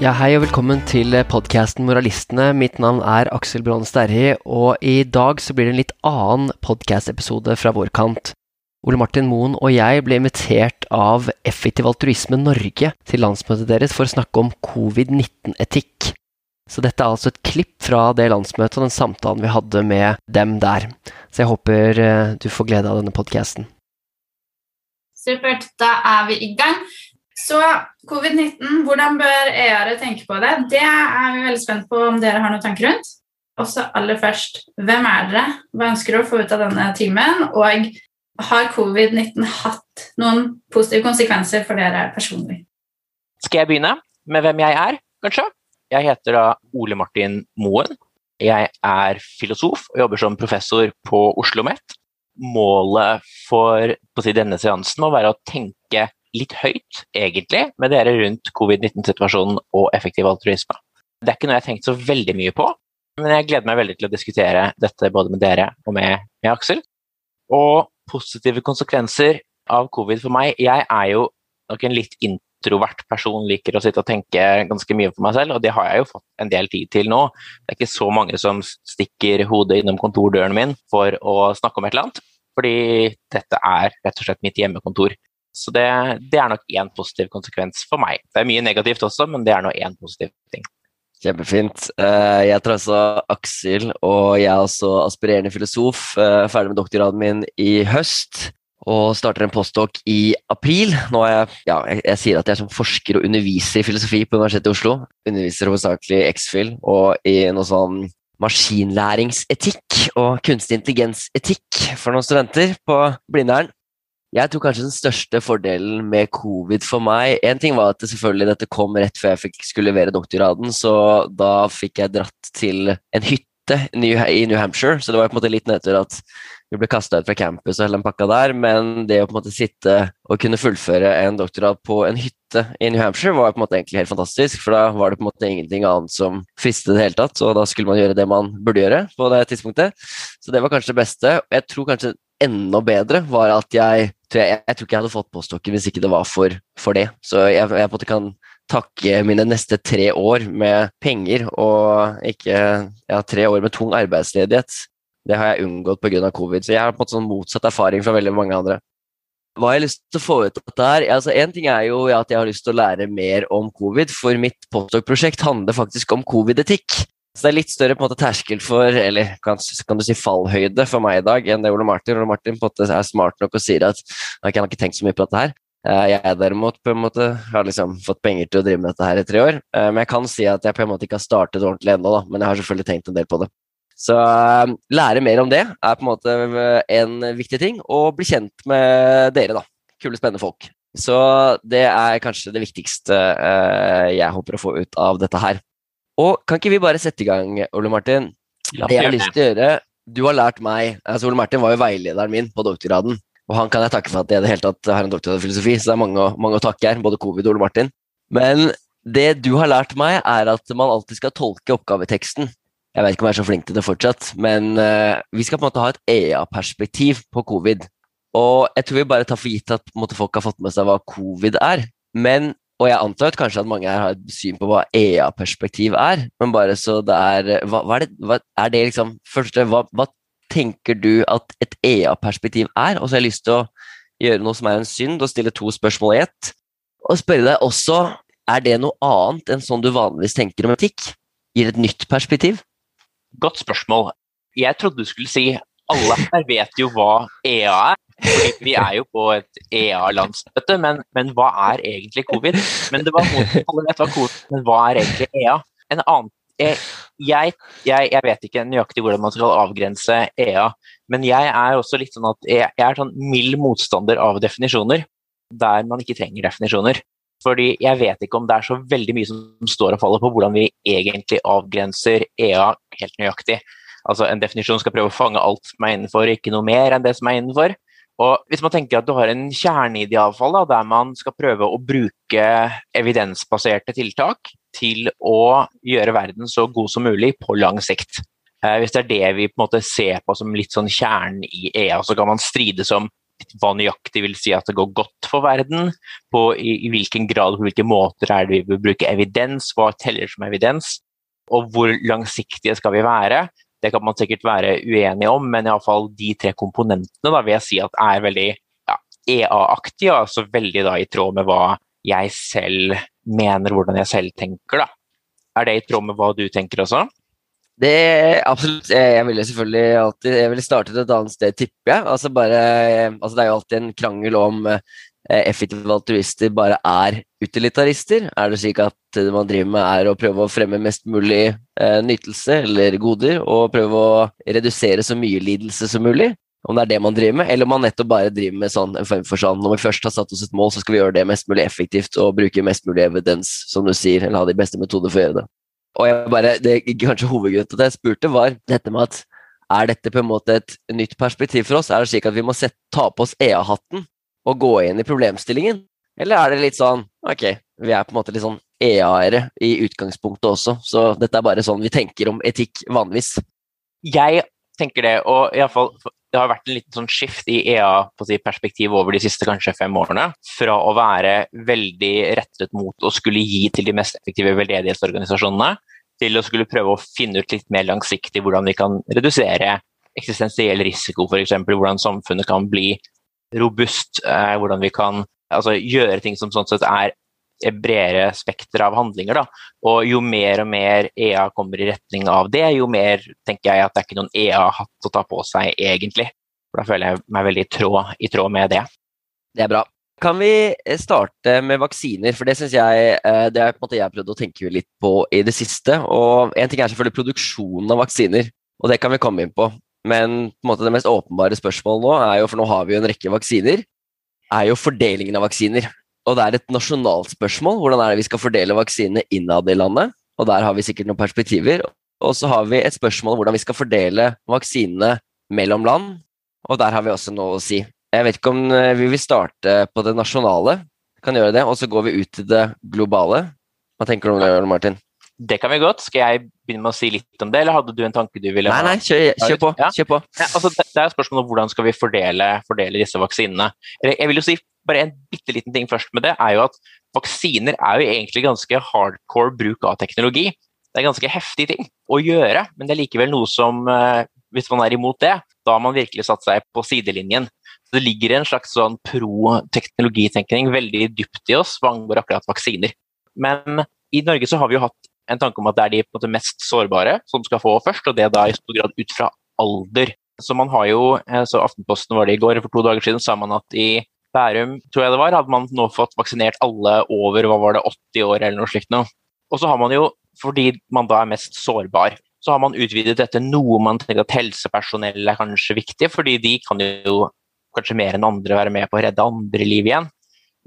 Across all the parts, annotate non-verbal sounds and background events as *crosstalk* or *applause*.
Ja, hei og velkommen til podkasten Moralistene. Mitt navn er Aksel Brån Sterri, og i dag så blir det en litt annen podkastepisode fra vår kant. Ole Martin Moen og jeg ble invitert av Effektiv Altruisme Norge til landsmøtet deres for å snakke om covid-19-etikk. Så dette er altså et klipp fra det landsmøtet og den samtalen vi hadde med dem der. Så jeg håper eh, du får glede av denne podkasten. Supert. Da er vi i gang. Så covid-19, hvordan bør EAR-e tenke på det? Det er vi veldig spent på om dere har noen tanker rundt. Også aller først, hvem er dere? Hva ønsker du å få ut av denne timen? Og har covid-19 hatt noen positive konsekvenser for dere personlig? Skal jeg begynne med hvem jeg er, kanskje? Jeg heter da Ole Martin Moen. Jeg er filosof og jobber som professor på Oslo OsloMet. Målet for si, denne seansen må være å tenke litt høyt, egentlig, med dere rundt covid-19-situasjonen og effektiv altruisme. Det er ikke noe jeg har tenkt så veldig mye på, men jeg gleder meg veldig til å diskutere dette både med dere og med, med Aksel. Og positive konsekvenser av covid for meg Jeg er jo nok en litt introvert person, liker å sitte og tenke ganske mye for meg selv, og det har jeg jo fått en del tid til nå. Det er ikke så mange som stikker hodet innom kontordøren min for å snakke om et eller annet, fordi dette er rett og slett mitt hjemmekontor. Så det, det er nok én positiv konsekvens for meg. Det er mye negativt også, men det er nå én positiv ting. Kjempefint. Eh, jeg heter altså Aksel, og jeg er også aspirerende filosof. Eh, ferdig med doktorgraden min i høst og starter en postdoc i april. Nå er jeg, ja, jeg, sier at jeg er som forsker og underviser i filosofi på Universitetet i Oslo. Underviser hovedsakelig X-Fill og i noe sånn maskinlæringsetikk og kunstig intelligensetikk for noen studenter på Blindern. Jeg tror kanskje den største fordelen med covid for meg En ting var at det selvfølgelig dette kom rett før jeg fikk, skulle levere doktorgraden, så da fikk jeg dratt til en hytte i New Hampshire, så det var på en måte litt nedtur at vi ble kasta ut fra campus og hele den pakka der, men det å på en måte sitte og kunne fullføre en doktorgrad på en hytte i New Hampshire var på en måte egentlig helt fantastisk, for da var det på en måte ingenting annet som fristet i det hele tatt, og da skulle man gjøre det man burde gjøre på det tidspunktet. Så det var kanskje det beste. Jeg tror kanskje enda bedre var at jeg tror jeg, jeg tror ikke jeg hadde fått postdokken hvis ikke det var for, for det. Så jeg, jeg, på en måte kan takke mine neste tre år med penger og ikke ja, tre år med tung arbeidsledighet. Det har jeg unngått pga. covid. Så jeg har på en måte sånn motsatt erfaring fra veldig mange andre. Hva har jeg lyst til å få ut av dette her, altså En ting er jo at jeg har lyst til å lære mer om covid, for mitt postdoc-prosjekt handler faktisk om covid-etikk. Så det er litt større på en måte terskel for, eller kan, kan, du si fallhøyde for meg i dag enn det Ole Martin. Ole Martin på en måte er smart nok og sier at han har ikke tenkt så mye på dette her. Eh, jeg derimot på en måte har liksom fått penger til å drive med dette her i tre år. Eh, men jeg kan si at jeg på en måte ikke har startet ordentlig ennå. Men jeg har selvfølgelig tenkt en del på det. Så eh, lære mer om det er på en måte en viktig ting. Og bli kjent med dere, da. Kule, spennende folk. Så det er kanskje det viktigste jeg håper å få ut av dette her. Og kan ikke vi bare sette i gang, Ole Martin? Det jeg har lyst til å gjøre Du har lært meg altså Ole Martin var jo veilederen min på doktorgraden. Og han kan jeg takke for at jeg i det hele tatt har en doktorgrad i filosofi, så det er mange, mange å takke her, både covid og Ole Martin. Men det du har lært meg, er at man alltid skal tolke oppgaveteksten. Jeg vet ikke om jeg er så flink til det fortsatt, men uh, vi skal på en måte ha et EA-perspektiv på covid. Og jeg tror vi bare tar for gitt at måte, folk har fått med seg hva covid er. Men og jeg antar at kanskje at mange her har et syn på hva EA-perspektiv er, men bare så det er Hva, hva er, det, hva, er det liksom Første, hva, hva tenker du at et EA-perspektiv er? Og så har jeg lyst til å gjøre noe som er en synd, og stille to spørsmål i ett. Og spørre deg også er det noe annet enn sånn du vanligvis tenker om etikk? Gir et nytt perspektiv? Godt spørsmål. Jeg trodde du skulle si alle her vet jo hva EA er. Vi er jo på et EA-landsmøte, men, men, hva er egentlig covid? Men det var motsatt, men hva er egentlig EA? En annen jeg, jeg, jeg, vet ikke nøyaktig hvordan man skal avgrense EA, men jeg er også litt sånn at jeg, jeg er sånn mild motstander av definisjoner der man ikke trenger definisjoner. Fordi jeg vet ikke om det er så veldig mye som står og faller på hvordan vi egentlig avgrenser EA helt nøyaktig. Altså En definisjon skal prøve å fange alt som er innenfor, ikke noe mer enn det som er innenfor. Og Hvis man tenker at du har en kjerne i der man skal prøve å bruke evidensbaserte tiltak til å gjøre verden så god som mulig på lang sikt. Eh, hvis det er det vi på en måte ser på som litt sånn kjernen i EA, så kan man strides om hva nøyaktig vil si at det går godt for verden, på i, i hvilken grad og på hvilke måter er det vi vil bruke evidens, hva teller som evidens, og hvor langsiktige skal vi være. Det kan man sikkert være uenig om, men iallfall de tre komponentene da, vil jeg si at er veldig ja, EA-aktige, altså veldig da, i tråd med hva jeg selv mener, hvordan jeg selv tenker. da. Er det i tråd med hva du tenker også? Det absolutt. Jeg ville selvfølgelig alltid Jeg ville startet et annet sted, tipper jeg. Altså bare, altså det er jo alltid en krangel om eh, effektive altruister bare er utilitarister. Er det slik at det man driver med er å prøve å fremme mest mulig eh, nytelse eller goder, og prøve å redusere så mye lidelse som mulig? Om det er det man driver med, eller om man nettopp bare driver med sånn, en form for sånn når vi først har satt oss et mål, så skal vi gjøre det mest mulig effektivt og bruke mest mulig evidens, som du sier, eller ha de beste metoder for å gjøre det. Og jeg bare, det kanskje hovedgrunnen til at jeg spurte, var dette med at er dette på en måte et nytt perspektiv for oss? Er det slik at vi må sette, ta på oss EA-hatten og gå inn i problemstillingen? Eller er det litt sånn ok, vi er på en måte litt sånn EA-ere i utgangspunktet også, så dette er bare sånn vi tenker om etikk vanligvis? Jeg tenker det, og i alle fall, det har vært en liten sånn skift i EA-perspektiv over de siste kanskje fem årene. Fra å være veldig rettet mot å skulle gi til de mest effektive veldedighetsorganisasjonene, til å skulle prøve å finne ut litt mer langsiktig hvordan vi kan redusere eksistensiell risiko, f.eks. Hvordan samfunnet kan bli robust, eh, hvordan vi kan altså, gjøre ting som sånn sett er bredere spekter av handlinger. Da. Og jo mer og mer EA kommer i retning av det, jo mer tenker jeg at det er ikke noen EA-hatt å ta på seg, egentlig. For da føler jeg meg veldig tråd, i tråd med det. Det er bra. Kan vi starte med vaksiner? For det syns jeg eh, det er på en måte jeg har prøvd å tenke litt på i det siste. Og en ting er selvfølgelig produksjonen av vaksiner, og det kan vi komme inn på. Men måte det mest åpenbare spørsmålet nå er jo, for nå har vi jo en rekke vaksiner, er jo fordelingen av vaksiner. Og det er et nasjonalt spørsmål. Hvordan er det vi skal fordele vaksinene innad i landet? Og der har vi sikkert noen perspektiver. Og så har vi et spørsmål om hvordan vi skal fordele vaksinene mellom land. Og der har vi også noe å si. Jeg vet ikke om eh, vi vil starte på det nasjonale, kan gjøre det, og så går vi ut til det globale. Hva tenker du om det, Martin? Det kan vi godt. Skal jeg begynne med å si litt om det, eller hadde du en tanke du ville ha? Nei, nei, kjør, kjør på. Kjør på. Ja, altså, det er spørsmålet om hvordan skal vi fordele, fordele disse vaksinene. Jeg vil jo si bare en bitte liten ting først med det, er jo at vaksiner er jo egentlig ganske hardcore bruk av teknologi. Det er ganske heftig ting å gjøre, men det er likevel noe som, eh, hvis man er imot det, da har man virkelig satt seg på sidelinjen. Så Det ligger en slags sånn pro-teknologitenkning veldig dypt i oss hva angår akkurat vaksiner. Men i Norge så har vi jo hatt en tanke om at det er de måte, mest sårbare som skal få først, og det da i stor grad ut fra alder. Så man har jo, eh, så Aftenposten var det i går, for to dager siden sa man at i Bærum tror jeg det var, hadde man nå fått vaksinert alle over hva var det, 80 år eller noe slikt noe. Og så har man jo, fordi man da er mest sårbar, så har man utvidet dette noe man tenker at helsepersonell er kanskje viktig, fordi de kan jo kanskje mer enn andre være med på å redde andre liv igjen.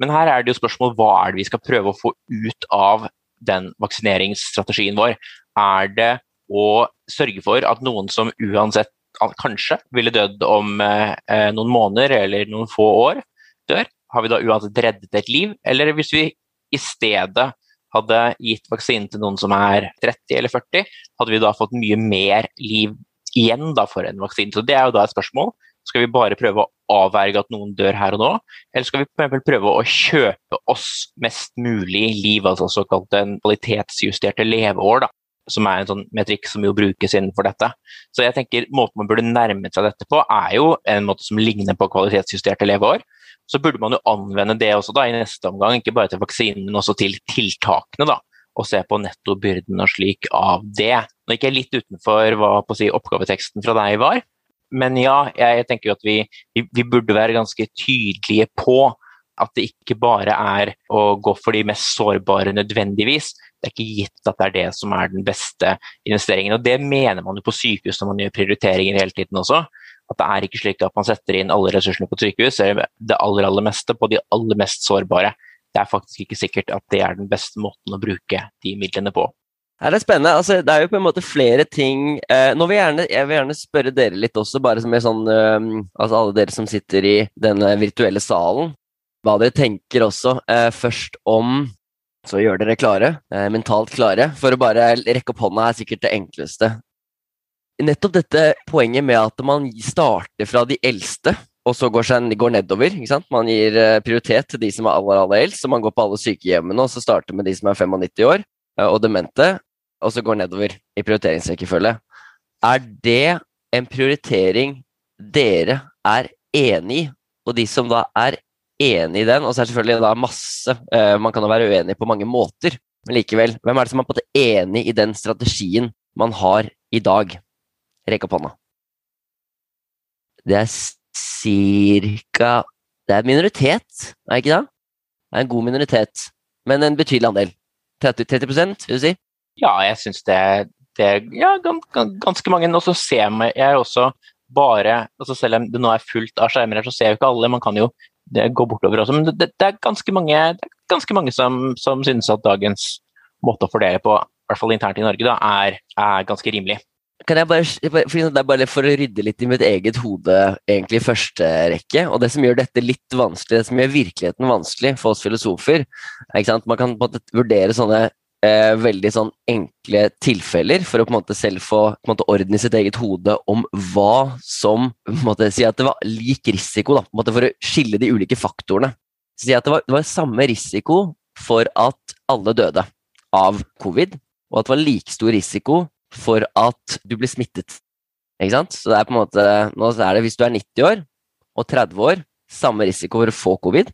Men her er det jo spørsmål hva er det vi skal prøve å få ut av den vaksineringsstrategien vår. Er det å sørge for at noen som uansett kanskje ville dødd om eh, noen måneder eller noen få år, dør, har vi da uansett reddet et liv? Eller hvis vi i stedet hadde gitt vaksinen til noen som er 30 eller 40, hadde vi da fått mye mer liv igjen da for en vaksine? Så Det er jo da et spørsmål. Skal vi bare prøve å avverge at noen dør her og nå, eller skal vi prøve å kjøpe oss mest mulig liv, altså såkalt en kvalitetsjusterte leveår? da? som er en sånn metrikk som jo brukes innenfor dette. Så jeg tenker Måten man burde nærme seg dette på, er jo en måte som ligner på kvalitetsjusterte leveår så burde man jo anvende det også da i neste omgang, ikke bare til vaksinen, men også til tiltakene. da, Og se på nettobyrden og slik av det. Nå gikk jeg litt utenfor hva si, oppgaveteksten fra deg var, men ja, jeg tenker jo at vi, vi, burde være ganske tydelige på at det ikke bare er å gå for de mest sårbare nødvendigvis. Det er ikke gitt at det er det som er den beste investeringen. Og det mener man jo på sykehus når man gjør prioriteringer hele tiden også. At det er ikke slik at man setter inn alle ressursene på et sykehus, eller det aller, aller meste på de aller mest sårbare. Det er faktisk ikke sikkert at det er den beste måten å bruke de midlene på. Det er spennende. Altså, det er jo på en måte flere ting eh, nå vil jeg, gjerne, jeg vil gjerne spørre dere litt også, bare som sånn eh, Altså alle dere som sitter i denne virtuelle salen, hva dere tenker også eh, først om Så gjør dere klare, eh, mentalt klare. For å bare rekke opp hånda er sikkert det enkleste nettopp dette poenget med at man starter fra de eldste og så går, seg, går nedover. ikke sant? Man gir eh, prioritet til de som er aller, aller eldst, så man går på alle sykehjemmene og så starter med de som er 95 år eh, og demente, og så går nedover i prioriteringsrekkefølge. Er det en prioritering dere er enig i, og de som da er enig i den, og så er det selvfølgelig da masse eh, Man kan jo være uenig på mange måter, men likevel, hvem er det som er på det enig i den strategien man har i dag? Rekk opp hånda. Det er cirka Det er minoritet, er det ikke det? Det er en god minoritet, men en betydelig andel. 30, 30 vil du si? Ja, jeg syns det, det er ja, ganske mange. Og så ser jeg også bare altså Selv om det nå er fullt av skjermer her, så ser jo ikke alle. Man kan jo gå bortover også. Men det, det er ganske mange, er ganske mange som, som, synes at dagens måte å fordele på, i hvert fall internt i Norge, da, er, er ganske rimelig. Kan jeg bare, Det er bare for å rydde litt i mitt eget hode egentlig i første rekke. Og det som gjør dette litt vanskelig, det som gjør virkeligheten vanskelig for oss filosofer Man kan vurdere sånne eh, veldig sånn enkle tilfeller for å på en måte selv få på en måte orden i sitt eget hode om hva som på en måte, Si at det var lik risiko, da, på en måte for å skille de ulike faktorene. Si at det var, det var samme risiko for at alle døde av covid, og at det var like stor risiko for at du ble smittet. Ikke sant? Så det er på en måte, nå er det hvis du er 90 år og 30 år, samme risiko for å få covid,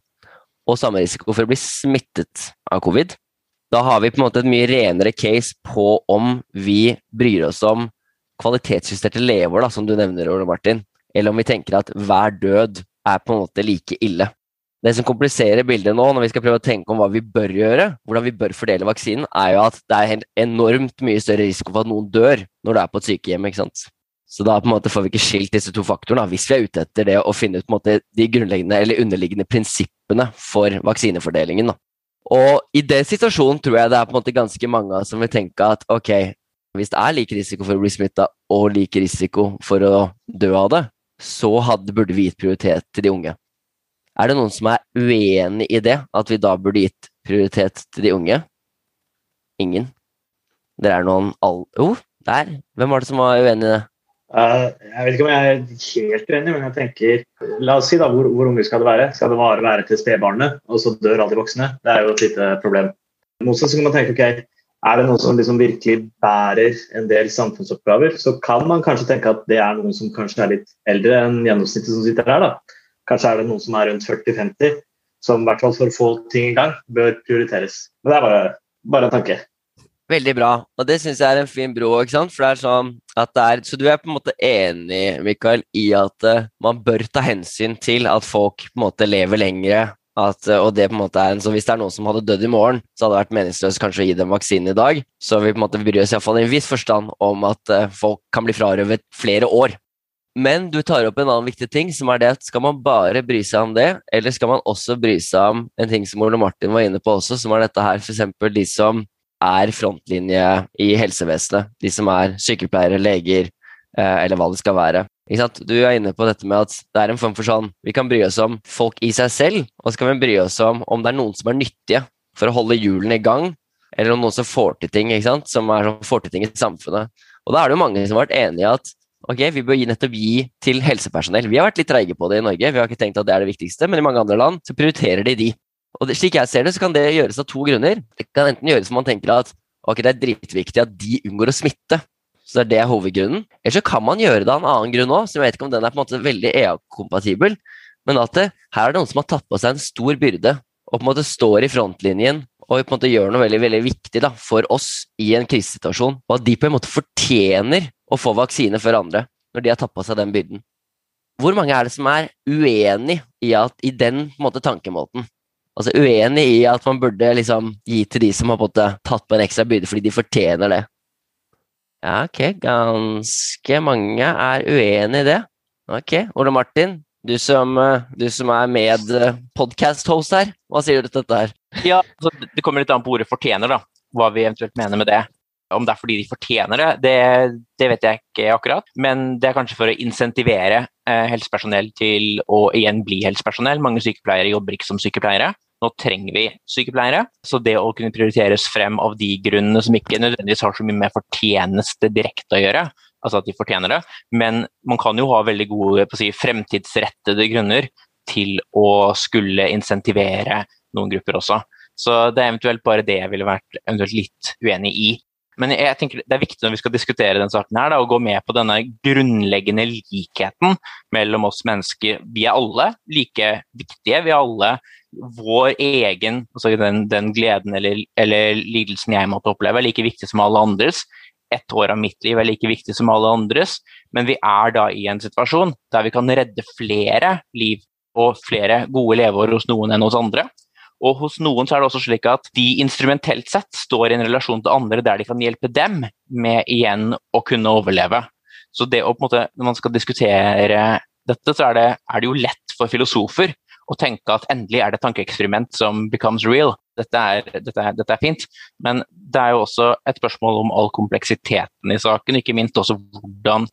og samme risiko for å bli smittet av covid. Da har vi på en måte et mye renere case på om vi bryr oss om kvalitetsjusterte leveår, som du nevner, Ole Martin, eller om vi tenker at hver død er på en måte like ille. Det som kompliserer bildet nå, når vi skal prøve å tenke om hva vi bør gjøre, hvordan vi bør fordele vaksinen, er jo at det er enormt mye større risiko for at noen dør når du er på et sykehjem. ikke sant? Så da på en måte får vi ikke skilt disse to faktorene, hvis vi er ute etter det å finne ut måte, de grunnleggende eller underliggende prinsippene for vaksinefordelingen. Da. Og i den situasjonen tror jeg det er på en måte ganske mange som vil tenke at ok, hvis det er lik risiko for å bli smitta og lik risiko for å dø av det, så hadde, burde vi gitt prioritet til de unge. Er det noen som er uenig i det, at vi da burde gitt prioritet til de unge? Ingen. Det er noen all... Jo, oh, der! Hvem var det som var uenig i det? Uh, jeg vet ikke om jeg er helt uenig, men jeg tenker La oss si da, hvor, hvor unge skal det være? Skal det bare være til spedbarnet, og så dør alle de voksne? Det er jo et lite problem. Motsatt så kan man tenke ok, er det noen som liksom virkelig bærer en del samfunnsoppgaver, så kan man kanskje tenke at det er noen som kanskje er litt eldre enn gjennomsnittet som sitter her. da. Kanskje er det noen som er rundt 40-50, som i hvert fall for å få ting i gang, bør prioriteres. Men det er bare, bare en tanke. Veldig bra, og det syns jeg er en fin bro. ikke sant? For det er sånn at det er, Så du er på en måte enig Mikael, i at uh, man bør ta hensyn til at folk på en måte lever lengre? At, uh, og det på en måte er en, så Hvis det er noen som hadde dødd i morgen, så hadde det vært meningsløst kanskje å gi dem vaksine i dag. Så vi på en måte bryr oss iallfall i en viss forstand om at uh, folk kan bli frarøvet flere år men du tar opp en annen viktig ting, som er det at skal man bare bry seg om det, eller skal man også bry seg om en ting som Ole Martin var inne på også, som er dette her, f.eks. de som er frontlinje i helsevesenet. De som er sykepleiere, leger, eh, eller hva det skal være. Du er inne på dette med at det er en form for sånn Vi kan bry oss om folk i seg selv, og så kan vi bry oss om om det er noen som er nyttige for å holde hjulene i gang, eller om noen som får til ting, som er, sånn får til ting i samfunnet. Og da er det jo mange som har vært enige i at ok, vi bør gi, nettopp gi til helsepersonell. Vi har vært litt treige på det i Norge, vi har ikke tenkt at det er det viktigste, men i mange andre land så prioriterer de de. Og det, slik jeg ser det, så kan det gjøres av to grunner. Det kan enten gjøres som man tenker at ok, det er dritviktig at de unngår å smitte, så det er hovedgrunnen. Eller så kan man gjøre det av en annen grunn òg, som jeg vet ikke om den er på en måte veldig EA-kompatibel, men at det, her er det noen som har tatt på seg en stor byrde og på en måte står i frontlinjen og på en måte gjør noe veldig veldig viktig da, for oss i en krisesituasjon. Og at de på en måte fortjener å få vaksine før andre, når de har tatt på seg den byrden. Hvor mange er det som er uenig i, i den måte, tankemåten? Altså uenig i at man burde liksom, gi til de som har på tatt på en ekstra byrde fordi de fortjener det. Ja, ok, ganske mange er uenig i det. Ok, Ole Martin, du som, du som er med podcast-host her, hva sier du til dette her? Ja, altså, Det kommer litt an på ordet 'fortjener', da. Hva vi eventuelt mener med det. Om det er fordi de fortjener det, det, det, vet jeg ikke akkurat. Men det er kanskje for å insentivere eh, helsepersonell til å igjen bli helsepersonell. Mange sykepleiere jobber ikke som sykepleiere. Nå trenger vi sykepleiere. Så det å kunne prioriteres frem av de grunnene som ikke nødvendigvis har så mye med fortjeneste direkte å gjøre, altså at de fortjener det. Men man kan jo ha veldig gode si, fremtidsrettede grunner til å skulle insentivere noen grupper også. Så det er eventuelt bare det jeg ville vært litt uenig i. Men jeg tenker det er viktig når vi skal diskutere denne saken her, da, å gå med på denne grunnleggende likheten mellom oss mennesker. Vi er alle like viktige. Vi er alle vår egen altså den, den gleden eller, eller, lidelsen jeg måtte oppleve, er like viktig som alle andres. Ett år av mitt liv er like viktig som alle andres, men vi er da i en situasjon der vi kan redde flere liv og flere gode leveår hos noen enn hos andre. Og hos noen så er det også slik at de instrumentelt sett står i en relasjon til andre der de kan hjelpe dem med igjen å kunne overleve. Så det å på en måte, når man skal diskutere dette, så er det, er det jo lett for filosofer å tenke at endelig er det et tankeeksperiment som becomes real. Dette er, dette, er, dette er, fint. Men det er jo også et spørsmål om all kompleksiteten i saken, ikke minst også hvordan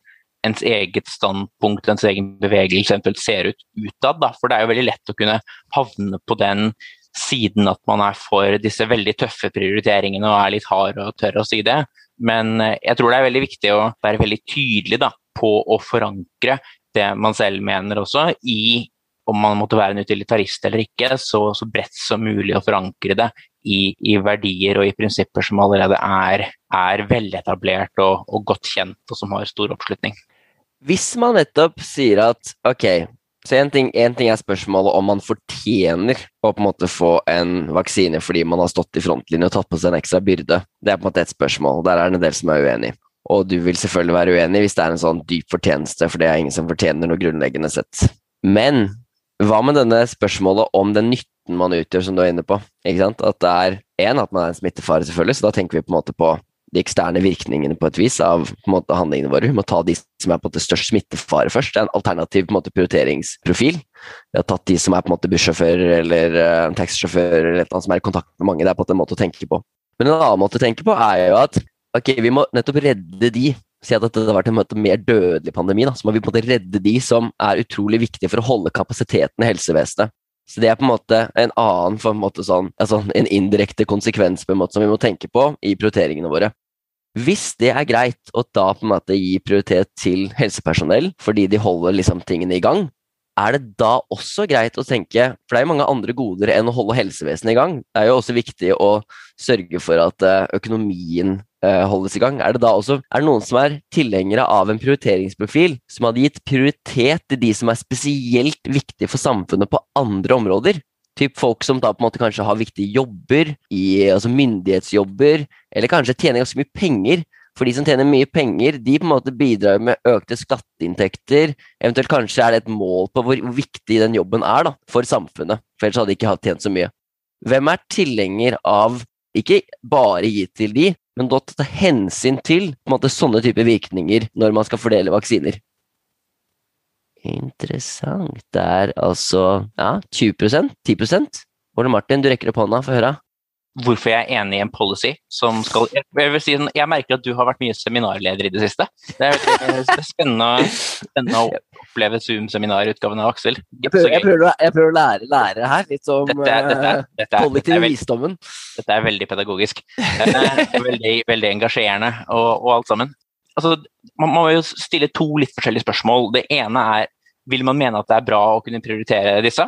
ens eget standpunkt, ens egen bevegelse eventuelt ser ut utad. For det er jo veldig lett å kunne havne på den siden at man er for disse veldig tøffe prioriteringene og er litt hard og tør å si det. Men eh, jeg tror det er veldig viktig å være veldig tydelig da, på å forankre det man selv mener også, i om man måtte være en utilitarist eller ikke, så, så bredt som mulig å forankre det i, i, verdier og i prinsipper som allerede er, er veletablert og, og godt kjent, og som har stor oppslutning. Hvis man nettopp sier at ok, så en ting, ting, er spørsmålet om man fortjener å på en måte få en vaksine fordi man har stått i frontlinjen og tatt på seg en ekstra byrde. Det er på en måte et spørsmål. Der er det en del som er uenig. Og du vil selvfølgelig være uenig hvis det er en sånn dyp fortjeneste, for det er ingen som fortjener noe grunnleggende sett. Men hva med denne spørsmålet om den nytten man utgjør, som du er inne på? At det er én, at man er en smittefare, selvfølgelig, så da tenker vi på en måte på de eksterne virkningene på et vis av måte, handlingene våre. Vi må ta de som er på en måte størst smittefare først. Det er en alternativ måte, prioriteringsprofil. Vi har tatt de som er på en måte bussjåfører eller uh, taxisjåfører eller noe som er i kontakt med mange. Det er på en måte å tenke på. Men en annen måte å tenke på er jo at ok, vi må nettopp redde de. Si at dette har vært en mer dødelig pandemi, da. så må vi på en måte redde de som er utrolig viktige for å holde kapasiteten i helsevesenet. Så det er på en måte en annen en, måte sånn, altså en indirekte konsekvens på en måte som vi må tenke på i prioriteringene våre. Hvis det er greit å da på en måte gi prioritet til helsepersonell fordi de holder liksom tingene i gang, er det da også greit å tenke For det er jo mange andre goder enn å holde helsevesenet i gang. Det er jo også viktig å sørge for at eh, økonomien holdes i gang. Er det da også er det noen som er tilhengere av en prioriteringsprofil som hadde gitt prioritet til de som er spesielt viktige for samfunnet på andre områder? Typ folk som da på en måte kanskje har viktige jobber, i, altså myndighetsjobber, eller kanskje tjener ganske mye penger, for de som tjener mye penger, de på en måte bidrar med økte skatteinntekter. Eventuelt kanskje er det et mål på hvor, viktig den jobben er da, for samfunnet. For ellers hadde de ikke tjent så mye. Hvem er tilhenger av ikke bare gitt til de, men da ta hensyn til måte, sånne typer virkninger når man skal fordele vaksiner? Interessant. Det er altså ja, 20% 10% Ole Martin, du rekker opp hånda, få høre hvorfor jeg er enig i en policy som skal Jeg vil si, jeg merker at du har vært mye seminarleder i det siste. Det er, det er spennende, spennende, å oppleve Zoom-seminarutgaven av Aksel. Jeg prøver, jeg, prøver, jeg prøver, å lære, lære her, litt om dette, kollektiv visdommen. Dette er veldig pedagogisk. veldig, veldig engasjerende og, og, alt sammen. Altså, man må jo stille to litt forskjellige spørsmål. Det ene er vil man mene at det er bra å kunne prioritere disse,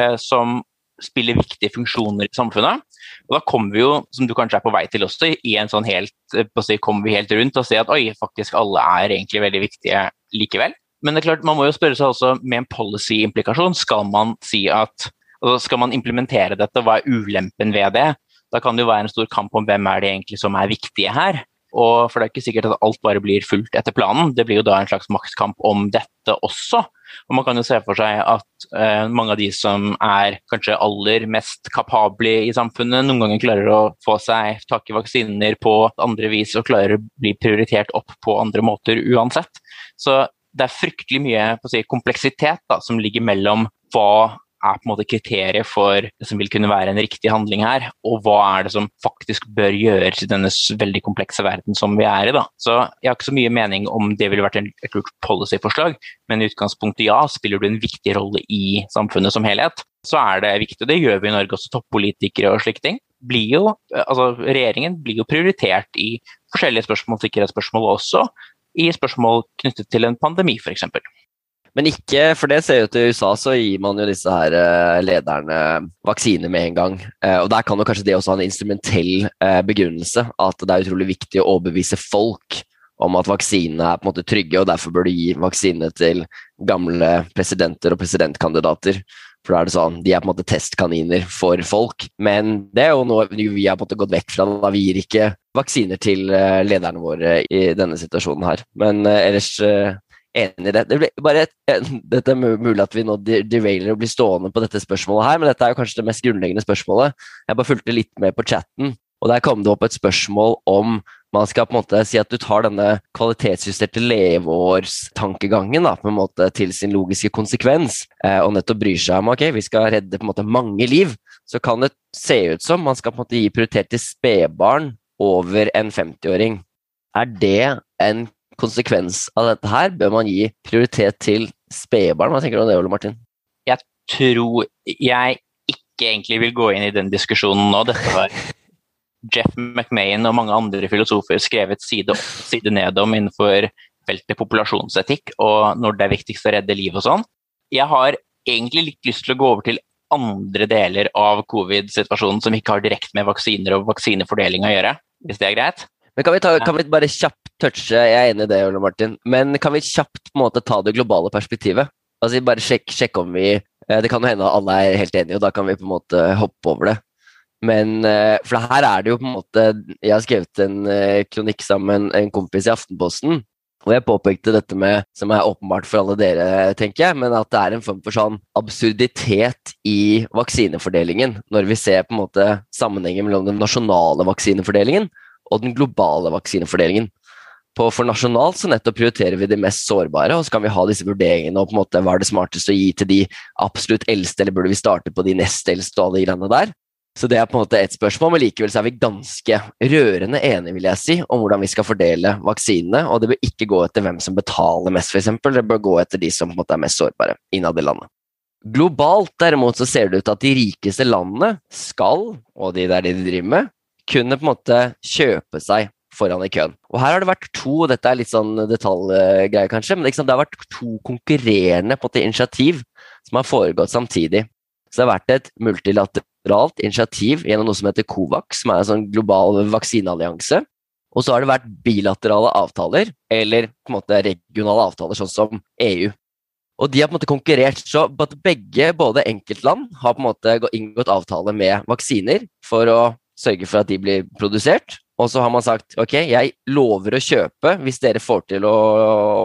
eh, som spiller viktige funksjoner i samfunnet. Og da kommer vi jo, som du kanskje er på vei til også, i en sånn helt, eh, på si, kommer vi helt rundt og ser at oi, faktisk alle er egentlig veldig viktige likevel. Men det er klart, man må jo spørre seg også med en policy-implikasjon. Skal man si at altså Skal man implementere dette, hva er ulempen ved det? Da kan det jo være en stor kamp om hvem er det egentlig som er viktige her. Og for det er ikke sikkert at alt bare blir fulgt etter planen. Det blir jo da en slags maktkamp om dette også. Og man kan jo se for seg at eh, mange av de som er kanskje aller mest kapable i samfunnet, noen ganger klarer å få seg tak i vaksiner på andre vis og klarer å bli prioritert opp på andre måter uansett. Så det er fryktelig mye si, kompleksitet da, som ligger mellom hva er på en måte kriteriet for det som vil kunne være en riktig handling her, og hva er det som faktisk bør gjøres i denne veldig komplekse verden som vi er i. da. Så Jeg har ikke så mye mening om det ville vært et lurt policyforslag, men i utgangspunktet ja, spiller du en viktig rolle i samfunnet som helhet. Så er det viktig, og det gjør vi i Norge også, toppolitikere og slike ting. Blir jo, altså Regjeringen blir jo prioritert i forskjellige spørsmål, sikkerhetsspørsmål også, i spørsmål knyttet til en pandemi, f.eks. Men ikke, for det ser jo til USA, så gir man jo disse her eh, lederne vaksine med en gang. Eh, og der kan jo kanskje det også ha en instrumentell eh, begrunnelse, at det er utrolig viktig å overbevise folk om at vaksinene er på en måte trygge, og derfor bør du gi vaksine til gamle presidenter og presidentkandidater. For da er det sånn, De er på en måte testkaniner for folk. Men det er jo noe vi har på en måte gått vekk fra. da Vi gir ikke vaksiner til lederne våre i denne situasjonen her. Men ellers enig i det. Det blir bare et, dette er mulig at vi nå derailer og blir stående på dette spørsmålet her, men dette er jo kanskje det mest grunnleggende spørsmålet. Jeg bare fulgte litt med på chatten, og der kom det opp et spørsmål om man skal på en måte si at du tar denne kvalitetsjusterte leveårstankegangen da, på en måte til sin logiske konsekvens, eh, og nettopp bryr seg om ok, vi skal redde på en måte mange liv, så kan det se ut som man skal på en måte gi prioritet til spedbarn over en 50-åring. Er det en konsekvens av dette her bør man gi prioritet til spedbarn. Hva tenker du om det, Ole Martin? Jeg tror jeg ikke egentlig vil gå inn i den diskusjonen nå. Dette har Jeff McMahon og mange andre filosofer skrevet side opp side ned om innenfor feltet populasjonsetikk og når det er viktigst å redde liv og sånn. Jeg har egentlig litt lyst til å gå over til andre deler av covid-situasjonen som ikke har direkte med vaksiner og vaksinefordeling å gjøre, hvis det er greit. Men kan vi, ta, kan vi, bare kjapt touche Jeg er enig i det, Ole Martin. Men kan vi kjapt på en måte ta det globale perspektivet? Altså Bare sjekke sjekk om vi eh, Det kan jo hende alle er helt enige, og da kan vi på en måte hoppe over det. Men eh, For her er det jo på en måte Jeg har skrevet en eh, kronikk sammen med en kompis i Aftenposten. Og jeg påpekte dette med, som er åpenbart for alle dere, tenker jeg, men at det er en form for sånn absurditet i vaksinefordelingen. Når vi ser på en måte sammenhengen mellom den nasjonale vaksinefordelingen og den globale vaksinefordelingen. På, for nasjonalt så nettopp prioriterer vi de mest sårbare, og så kan vi ha disse vurderingene og på en måte hva er det smarteste å gi til de absolutt eldste, eller burde vi starte på de nest eldste og alle de greiene der. Så det er på en måte et spørsmål, men likevel så er vi ganske rørende enige vil jeg si, om hvordan vi skal fordele vaksinene, og det bør ikke gå etter hvem som betaler mest, f.eks. Det bør gå etter de som på en måte er mest sårbare innad i landet. Globalt derimot så ser det ut at de rikeste landene skal, og de der de driver med, kunne på en måte kjøpe seg foran i køen. Og her har det vært to dette er litt sånn detaljgreier kanskje, men det har vært to konkurrerende en initiativ som har foregått samtidig. Så det har vært et multilateralt initiativ gjennom noe som heter COVAX, som er en sånn global vaksineallianse. Og så har det vært bilaterale avtaler, eller på en måte regionale avtaler, sånn som EU. Og de har på en måte konkurrert, så begge, både enkeltland, har på en måte inngått avtale med vaksiner for å sørge for at de blir produsert. Og så har man sagt ok, jeg lover å kjøpe, hvis dere får til å,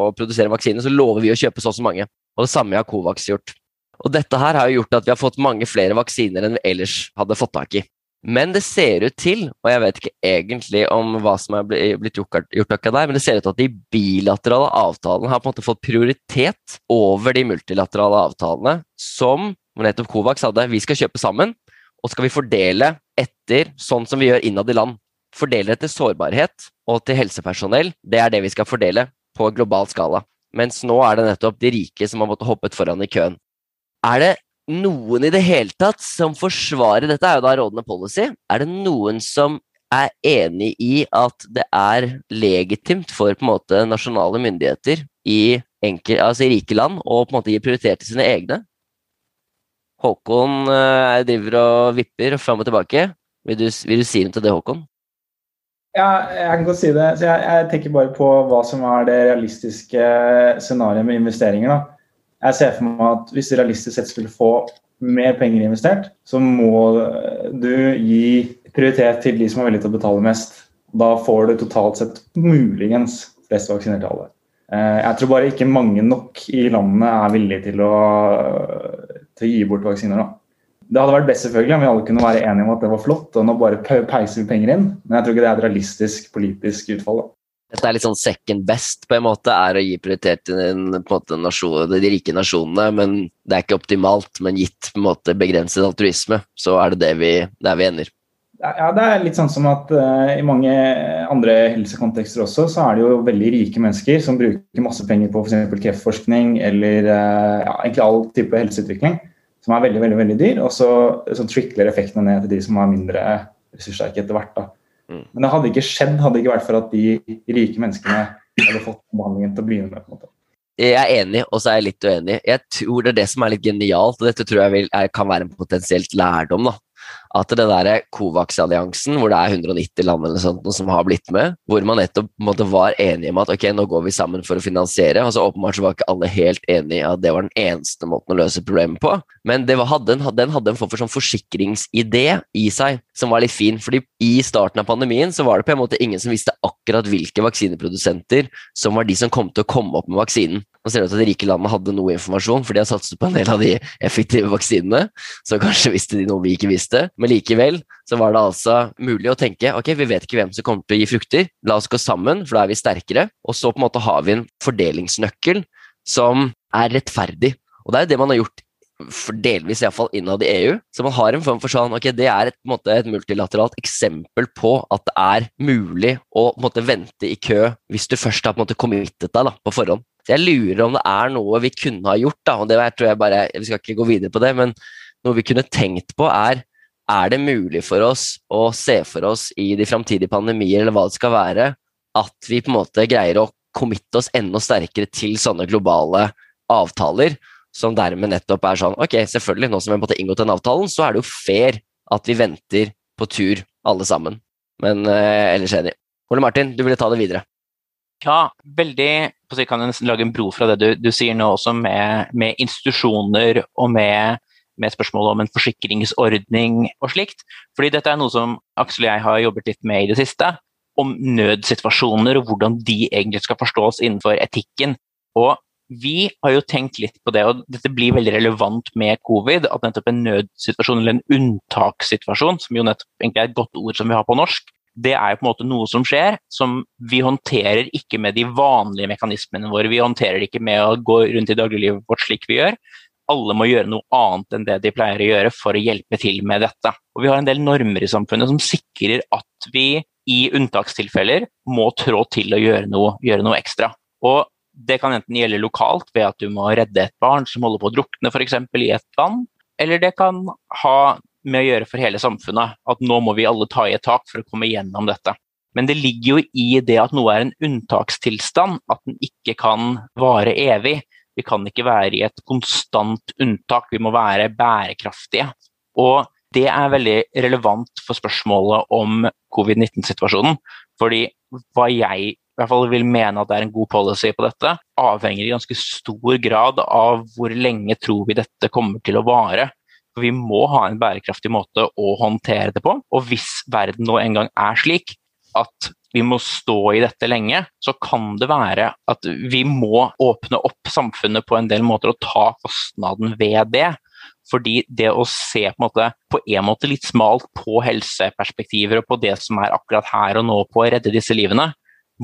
å produsere vaksine, så lover vi å kjøpe så og så mange. Og det samme har Covax gjort. Og dette her har jo gjort at vi har fått mange flere vaksiner enn vi ellers hadde fått tak i. Men det ser ut til, og jeg vet ikke egentlig om hva som er blitt gjort, akkurat der, men det ser ut til at de bilaterale avtalene har på en måte fått prioritet over de multilaterale avtalene som nettopp Covax hadde. Vi skal kjøpe sammen, og skal vi fordele etter sånn som vi gjør innad i land. Fordele til sårbarhet og til helsepersonell. Det er det vi skal fordele på global skala. Mens nå er det nettopp de rike som har måttet hoppet foran i køen. Er det noen i det hele tatt som forsvarer Dette er jo da rådende policy. Er det noen som er enig i at det er legitimt for på en måte nasjonale myndigheter i, enkel, altså rike land å på en måte gi prioritet til sine egne? Håkon uh, driver og vipper fram og tilbake. Vil du, vil du, si noe til det, Håkon? Ja, jeg kan godt si det. Jeg, jeg tenker bare på hva som er det realistiske scenarioet med investeringer. Da. Jeg ser for meg at hvis du realistisk sett skulle få mer penger investert, så må du gi prioritet til de som er villige til å betale mest. Da får du totalt sett muligens flest vaksinerte alle. Eh, jeg tror bare ikke mange nok i landet er villige til å til å gi bort vaksiner. da. Det hadde vært best selvfølgelig om vi alle kunne være enige om at det var flott, og nå bare peiser vi penger inn, men jeg tror ikke det er et realistisk politisk utfall. da. Dette er litt sånn second best, på en måte, er å gi prioritet til en, måte, nasjon, de rike nasjonene. Men det er ikke optimalt. Men gitt på en måte begrenset altruisme, så er det det vi, der vi ender. Ja, det er litt sånn som at uh, i mange andre helsekontekster også, så er det jo veldig rike mennesker som bruker masse penger på f.eks. kreftforskning eller uh, ja, egentlig all type helseutvikling, som er veldig, veldig veldig dyr. Og så, så trickler effektene ned til de som er mindre ressurssterke etter hvert. da. Mm. Men det hadde ikke skjedd hadde det ikke vært for at de rike menneskene hadde fått behandlingen til å begynne med. på en måte. Jeg er enig, og så er jeg litt uenig. Jeg tror det er det som er litt genialt, og dette tror jeg vil, er, kan være en potensielt lærdom. da. At det der Covax-alliansen, hvor det er 190 land eller sånt, som har blitt med, hvor man nettopp måtte var enige om at ok, nå går vi sammen for å finansiere. og så Åpenbart så var ikke alle helt enige i at det var den eneste måten å løse problemet på. Men var, hadde en, den hadde en form for sånn forsikringsidé i seg som var litt fin. fordi i starten av pandemien så var det på en måte ingen som visste akkurat hvilke vaksineprodusenter som var de som kom til å komme opp med vaksinen. Nå ser det ut at de rike landene hadde noe informasjon, for de har satset på en del av de effektive vaksinene. Så kanskje visste de noe vi ikke visste. Men likevel så var det altså mulig å tenke ok, vi vet ikke hvem som kommer til å gi frukter. La oss gå sammen, for da er vi sterkere. Og så på en måte har vi en fordelingsnøkkel som er rettferdig. Og det er jo det man har gjort for delvis iallfall innad i EU. Så man har en form for sånn ok, Det er et, måte, et multilateralt eksempel på at det er mulig å måte, vente i kø hvis du først har på committet deg da, på forhånd. Så jeg lurer om det er noe vi kunne ha gjort, da, og det tror jeg bare, vi skal ikke gå videre på det, men noe vi kunne tenkt på er er det mulig for oss å se for oss i de framtidige pandemier, eller hva det skal være, at vi på en måte greier å committe oss enda sterkere til sånne globale avtaler, som dermed nettopp er sånn Ok, selvfølgelig, nå som vi har inngått den avtalen, så er det jo fair at vi venter på tur, alle sammen. Men eh, ellers enig. Ole Martin, du ville ta det videre. Ja, veldig Jeg kan nesten lage en bro fra det du, du sier nå også, med, med institusjoner og med, med spørsmålet om en forsikringsordning og slikt. Fordi dette er noe som Aksel og jeg har jobbet litt med i det siste. Om nødsituasjoner og hvordan de egentlig skal forstås innenfor etikken. Og vi har jo tenkt litt på det, og dette blir veldig relevant med covid. At nettopp en nødsituasjon eller en unntakssituasjon, som jo nettopp egentlig er et godt ord som vi har på norsk, det er jo på en måte noe som skjer, som vi håndterer ikke med de vanlige mekanismene våre. Vi håndterer det ikke med å gå rundt i dagliglivet vårt slik vi gjør. Alle må gjøre noe annet enn det de pleier å gjøre for å hjelpe til med dette. Og Vi har en del normer i samfunnet som sikrer at vi i unntakstilfeller må trå til å gjøre noe, gjøre noe ekstra. Og Det kan enten gjelde lokalt ved at du må redde et barn som holder på å drukne f.eks. i et vann, eller det kan ha med å gjøre for hele samfunnet. At nå må vi alle ta i et tak for å komme gjennom dette. Men det ligger jo i det at noe er en unntakstilstand, at den ikke kan vare evig. Vi kan ikke være i et konstant unntak, vi må være bærekraftige. Og det er veldig relevant for spørsmålet om covid-19-situasjonen. Fordi hva jeg i hvert fall vil mene at det er en god policy på dette, avhenger i ganske stor grad av hvor lenge tror vi dette kommer til å vare. For vi må ha en bærekraftig måte å håndtere det på. Og hvis verden nå en gang er slik at vi må stå i dette lenge, så kan det være at vi må åpne opp samfunnet på en del måter og ta kostnaden ved det. Fordi det å se på en måte, på en måte litt smalt på helseperspektiver og på det som er akkurat her og nå på å redde disse livene,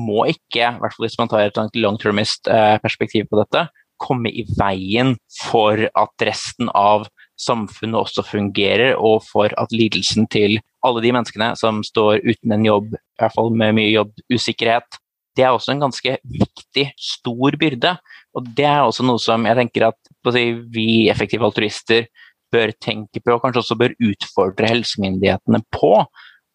må ikke, i hvert fall hvis man tar et long-termist eh, på dette, komme i veien for at resten av samfunnet også fungerer, og for at lidelsen til alle de menneskene som står uten en jobb, i hvert fall med mye jobbusikkerhet, det er også en ganske viktig, stor byrde. Og det er også noe som jeg tenker at vi effektive altruister bør tenke på, og kanskje også bør utfordre helsemyndighetene på.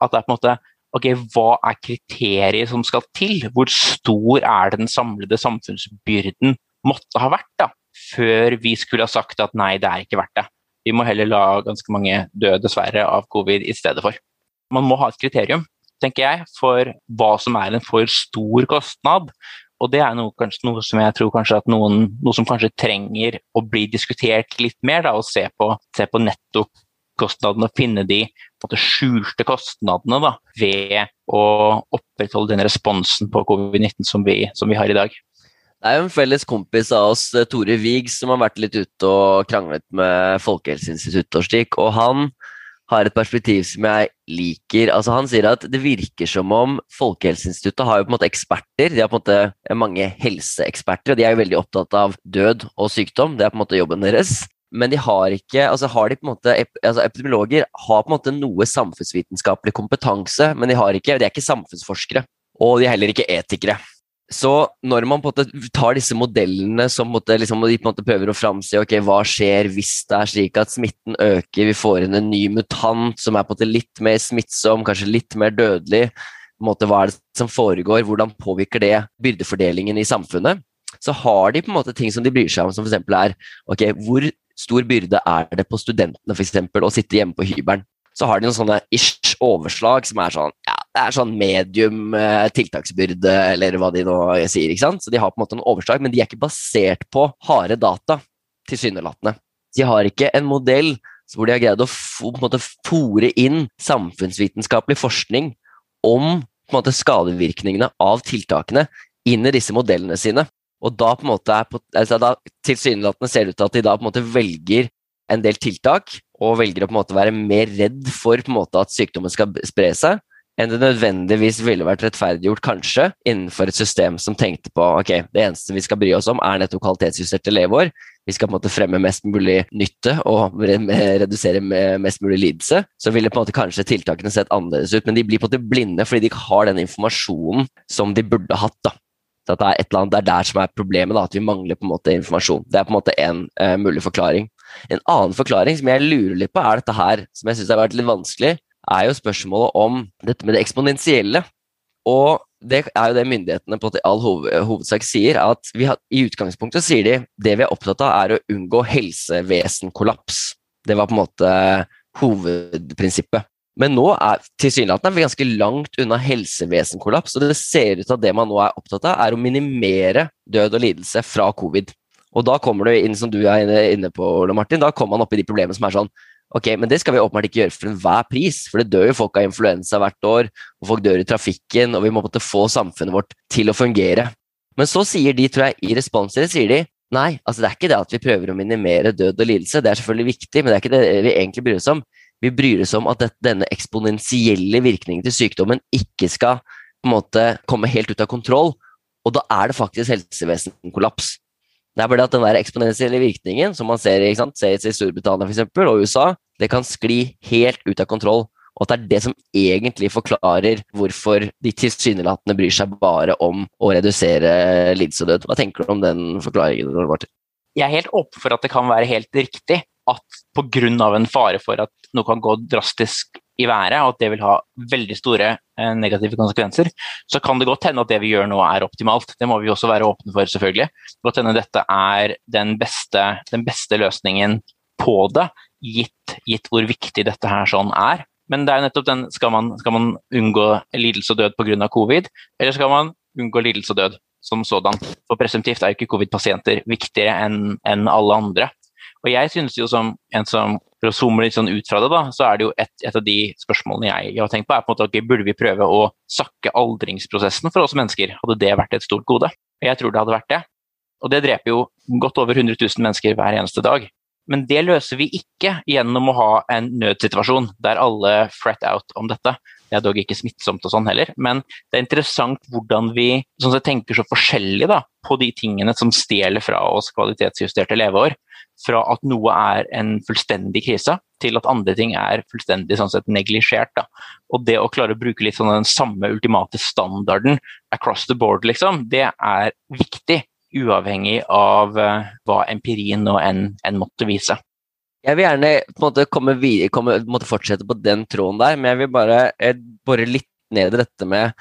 At det er på en måte ok, hva er kriteriet som skal til? Hvor stor er den samlede samfunnsbyrden måtte ha vært da, før vi skulle ha sagt at nei, det er ikke verdt det. Vi må heller la ganske mange dø, dessverre, av covid i stedet for. Man må ha et kriterium, tenker jeg, for hva som er en for stor kostnad. Og det er noe, kanskje, noe som jeg tror kanskje at noen, noe som kanskje trenger å bli diskutert litt mer, da, og se på, se på nettokostnadene og finne de måte, skjulte kostnadene da, ved å opprettholde den responsen på covid-19 som, som vi har i dag. Det er jo en felles kompis av oss, eh, Tore Wiig, som har vært litt ute og kranglet med Folkehelseinstituttet og slik, og han har et perspektiv som jeg liker. Altså Han sier at det virker som om Folkehelseinstituttet har jo på en måte eksperter. De har på en måte mange helseeksperter, og de er jo veldig opptatt av død og sykdom. Det er på en måte jobben deres. Men de har ikke, altså har de på en måte, altså Epidemiologer har på en måte noe samfunnsvitenskapelig kompetanse, men de, har ikke, de er ikke samfunnsforskere. Og de er heller ikke etikere. Så når man på en måte tar disse modellene som måte, liksom, de på en måte prøver å framsi ok, hva skjer hvis det er slik at smitten øker, vi får inn en ny mutant som er på en måte litt mer smittsom, kanskje litt mer dødelig, måte, hva er det som foregår, hvordan påvirker det byrdefordelingen i samfunnet, så har de på en måte ting som de bryr seg om, som f.eks. er ok, hvor stor byrde er det på studentene for eksempel, å sitte hjemme på hybelen? Så har de noen sånne ish overslag som er sånn ja, det er sånn medium eh, tiltaksbyrde, eller hva de nå sier. ikke sant? Så de har på en måte en overslag, men de er ikke basert på harde data, tilsynelatende. De har ikke en modell hvor de har greid å fòre inn samfunnsvitenskapelig forskning om måte, skadevirkningene av tiltakene inn i disse modellene sine. Og da på en måte er altså da Tilsynelatende ser det ut til at de da på en måte velger en del tiltak, og velger å på en måte være mer redd for på en måte at sykdommen skal spre seg, enn det nødvendigvis ville vært rettferdiggjort, kanskje, innenfor et system som tenkte på ok, det eneste vi skal bry oss om, er nettopp kvalitetsjusterte leveår. Vi skal på en måte fremme mest mulig nytte og redusere mest mulig lidelse. Så ville på en måte kanskje tiltakene sett annerledes ut, men de blir på en måte blinde fordi de ikke har den informasjonen som de burde hatt. da. Så det er annet, det er der som er problemet, da, at vi mangler på en måte informasjon. Det er på en måte en uh, mulig forklaring. En annen forklaring som jeg lurer litt på, er dette her, som jeg syns har vært litt vanskelig er jo spørsmålet om dette med det eksponentielle. Og det er jo det myndighetene på all hovedsak sier, at har, i utgangspunktet sier de det vi er opptatt av, er å unngå helsevesenkollaps. Det var på en måte hovedprinsippet. Men nå er tilsynelatende vi ganske langt unna helsevesenkollaps, og det ser ut til at det man nå er opptatt av, er å minimere død og lidelse fra covid. Og da kommer du inn, som du er inne på, Ole Martin, da kommer man opp i de problemene som er sånn Ok, Men det skal vi åpenbart ikke gjøre for enhver pris, for det dør jo folk av influensa hvert år, og folk dør i trafikken, og vi må måtte få samfunnet vårt til å fungere. Men så sier de, tror jeg, i responser sier de nei, altså det er ikke det at vi prøver å minimere død og lidelse, det er selvfølgelig viktig, men det er ikke det vi egentlig bryr oss om. Vi bryr oss om at denne eksponentielle virkningen til sykdommen ikke skal på en måte komme helt ut av kontroll, og da er det faktisk helsevesenkollaps. Det er bare det at den der eksponentielle virkningen som man ser, ser i Storbritannia for eksempel, og USA, det kan skli helt ut av kontroll. Og at det er det som egentlig forklarer hvorfor de tilsynelatende bryr seg bare om å redusere lidelsesdød. Hva tenker du om den forklaringen? Jeg er helt åpen for at det kan være helt riktig at pga. en fare for at noe kan gå drastisk i været, og at det vil ha veldig store eh, negative konsekvenser, så kan det godt hende at det vi gjør nå er optimalt. Det må vi også være åpne for, selvfølgelig. Det kan hende dette er den beste, den beste løsningen på det, gitt, gitt, hvor viktig dette her sånn er. Men det er nettopp den skal man, skal man unngå lidelse og død pga. covid, eller skal man unngå lidelse og død som sådan? For presumptivt er ikke covid-pasienter viktigere enn en alle andre. Og jeg synes jo som en som for å zoome litt sånn ut fra det, da, så er det jo et, et av de spørsmålene jeg, jeg, har tenkt på, er på en måte okay, burde vi prøve å sakke aldringsprosessen for oss mennesker? Hadde det vært et stort gode? Jeg tror det hadde vært det. Og det dreper jo godt over 100 000 mennesker hver eneste dag. Men det løser vi ikke gjennom å ha en nødsituasjon der alle fret out om dette. Det er dog ikke smittsomt og sånn heller, men det er interessant hvordan vi sånn tenker så forskjellig da, på de tingene som stjeler fra oss kvalitetsjusterte leveår fra at noe er en fullstendig krise, til at andre ting er fullstendig sånn sett neglisjert. Og det å klare å bruke litt sånn den samme ultimate standarden across the board, liksom, det er viktig. Uavhengig av uh, hva empirien nå enn, en måtte vise. Jeg vil gjerne på en måte komme videre, komme, fortsette på den tråden der, men jeg vil bare bore litt ned i dette med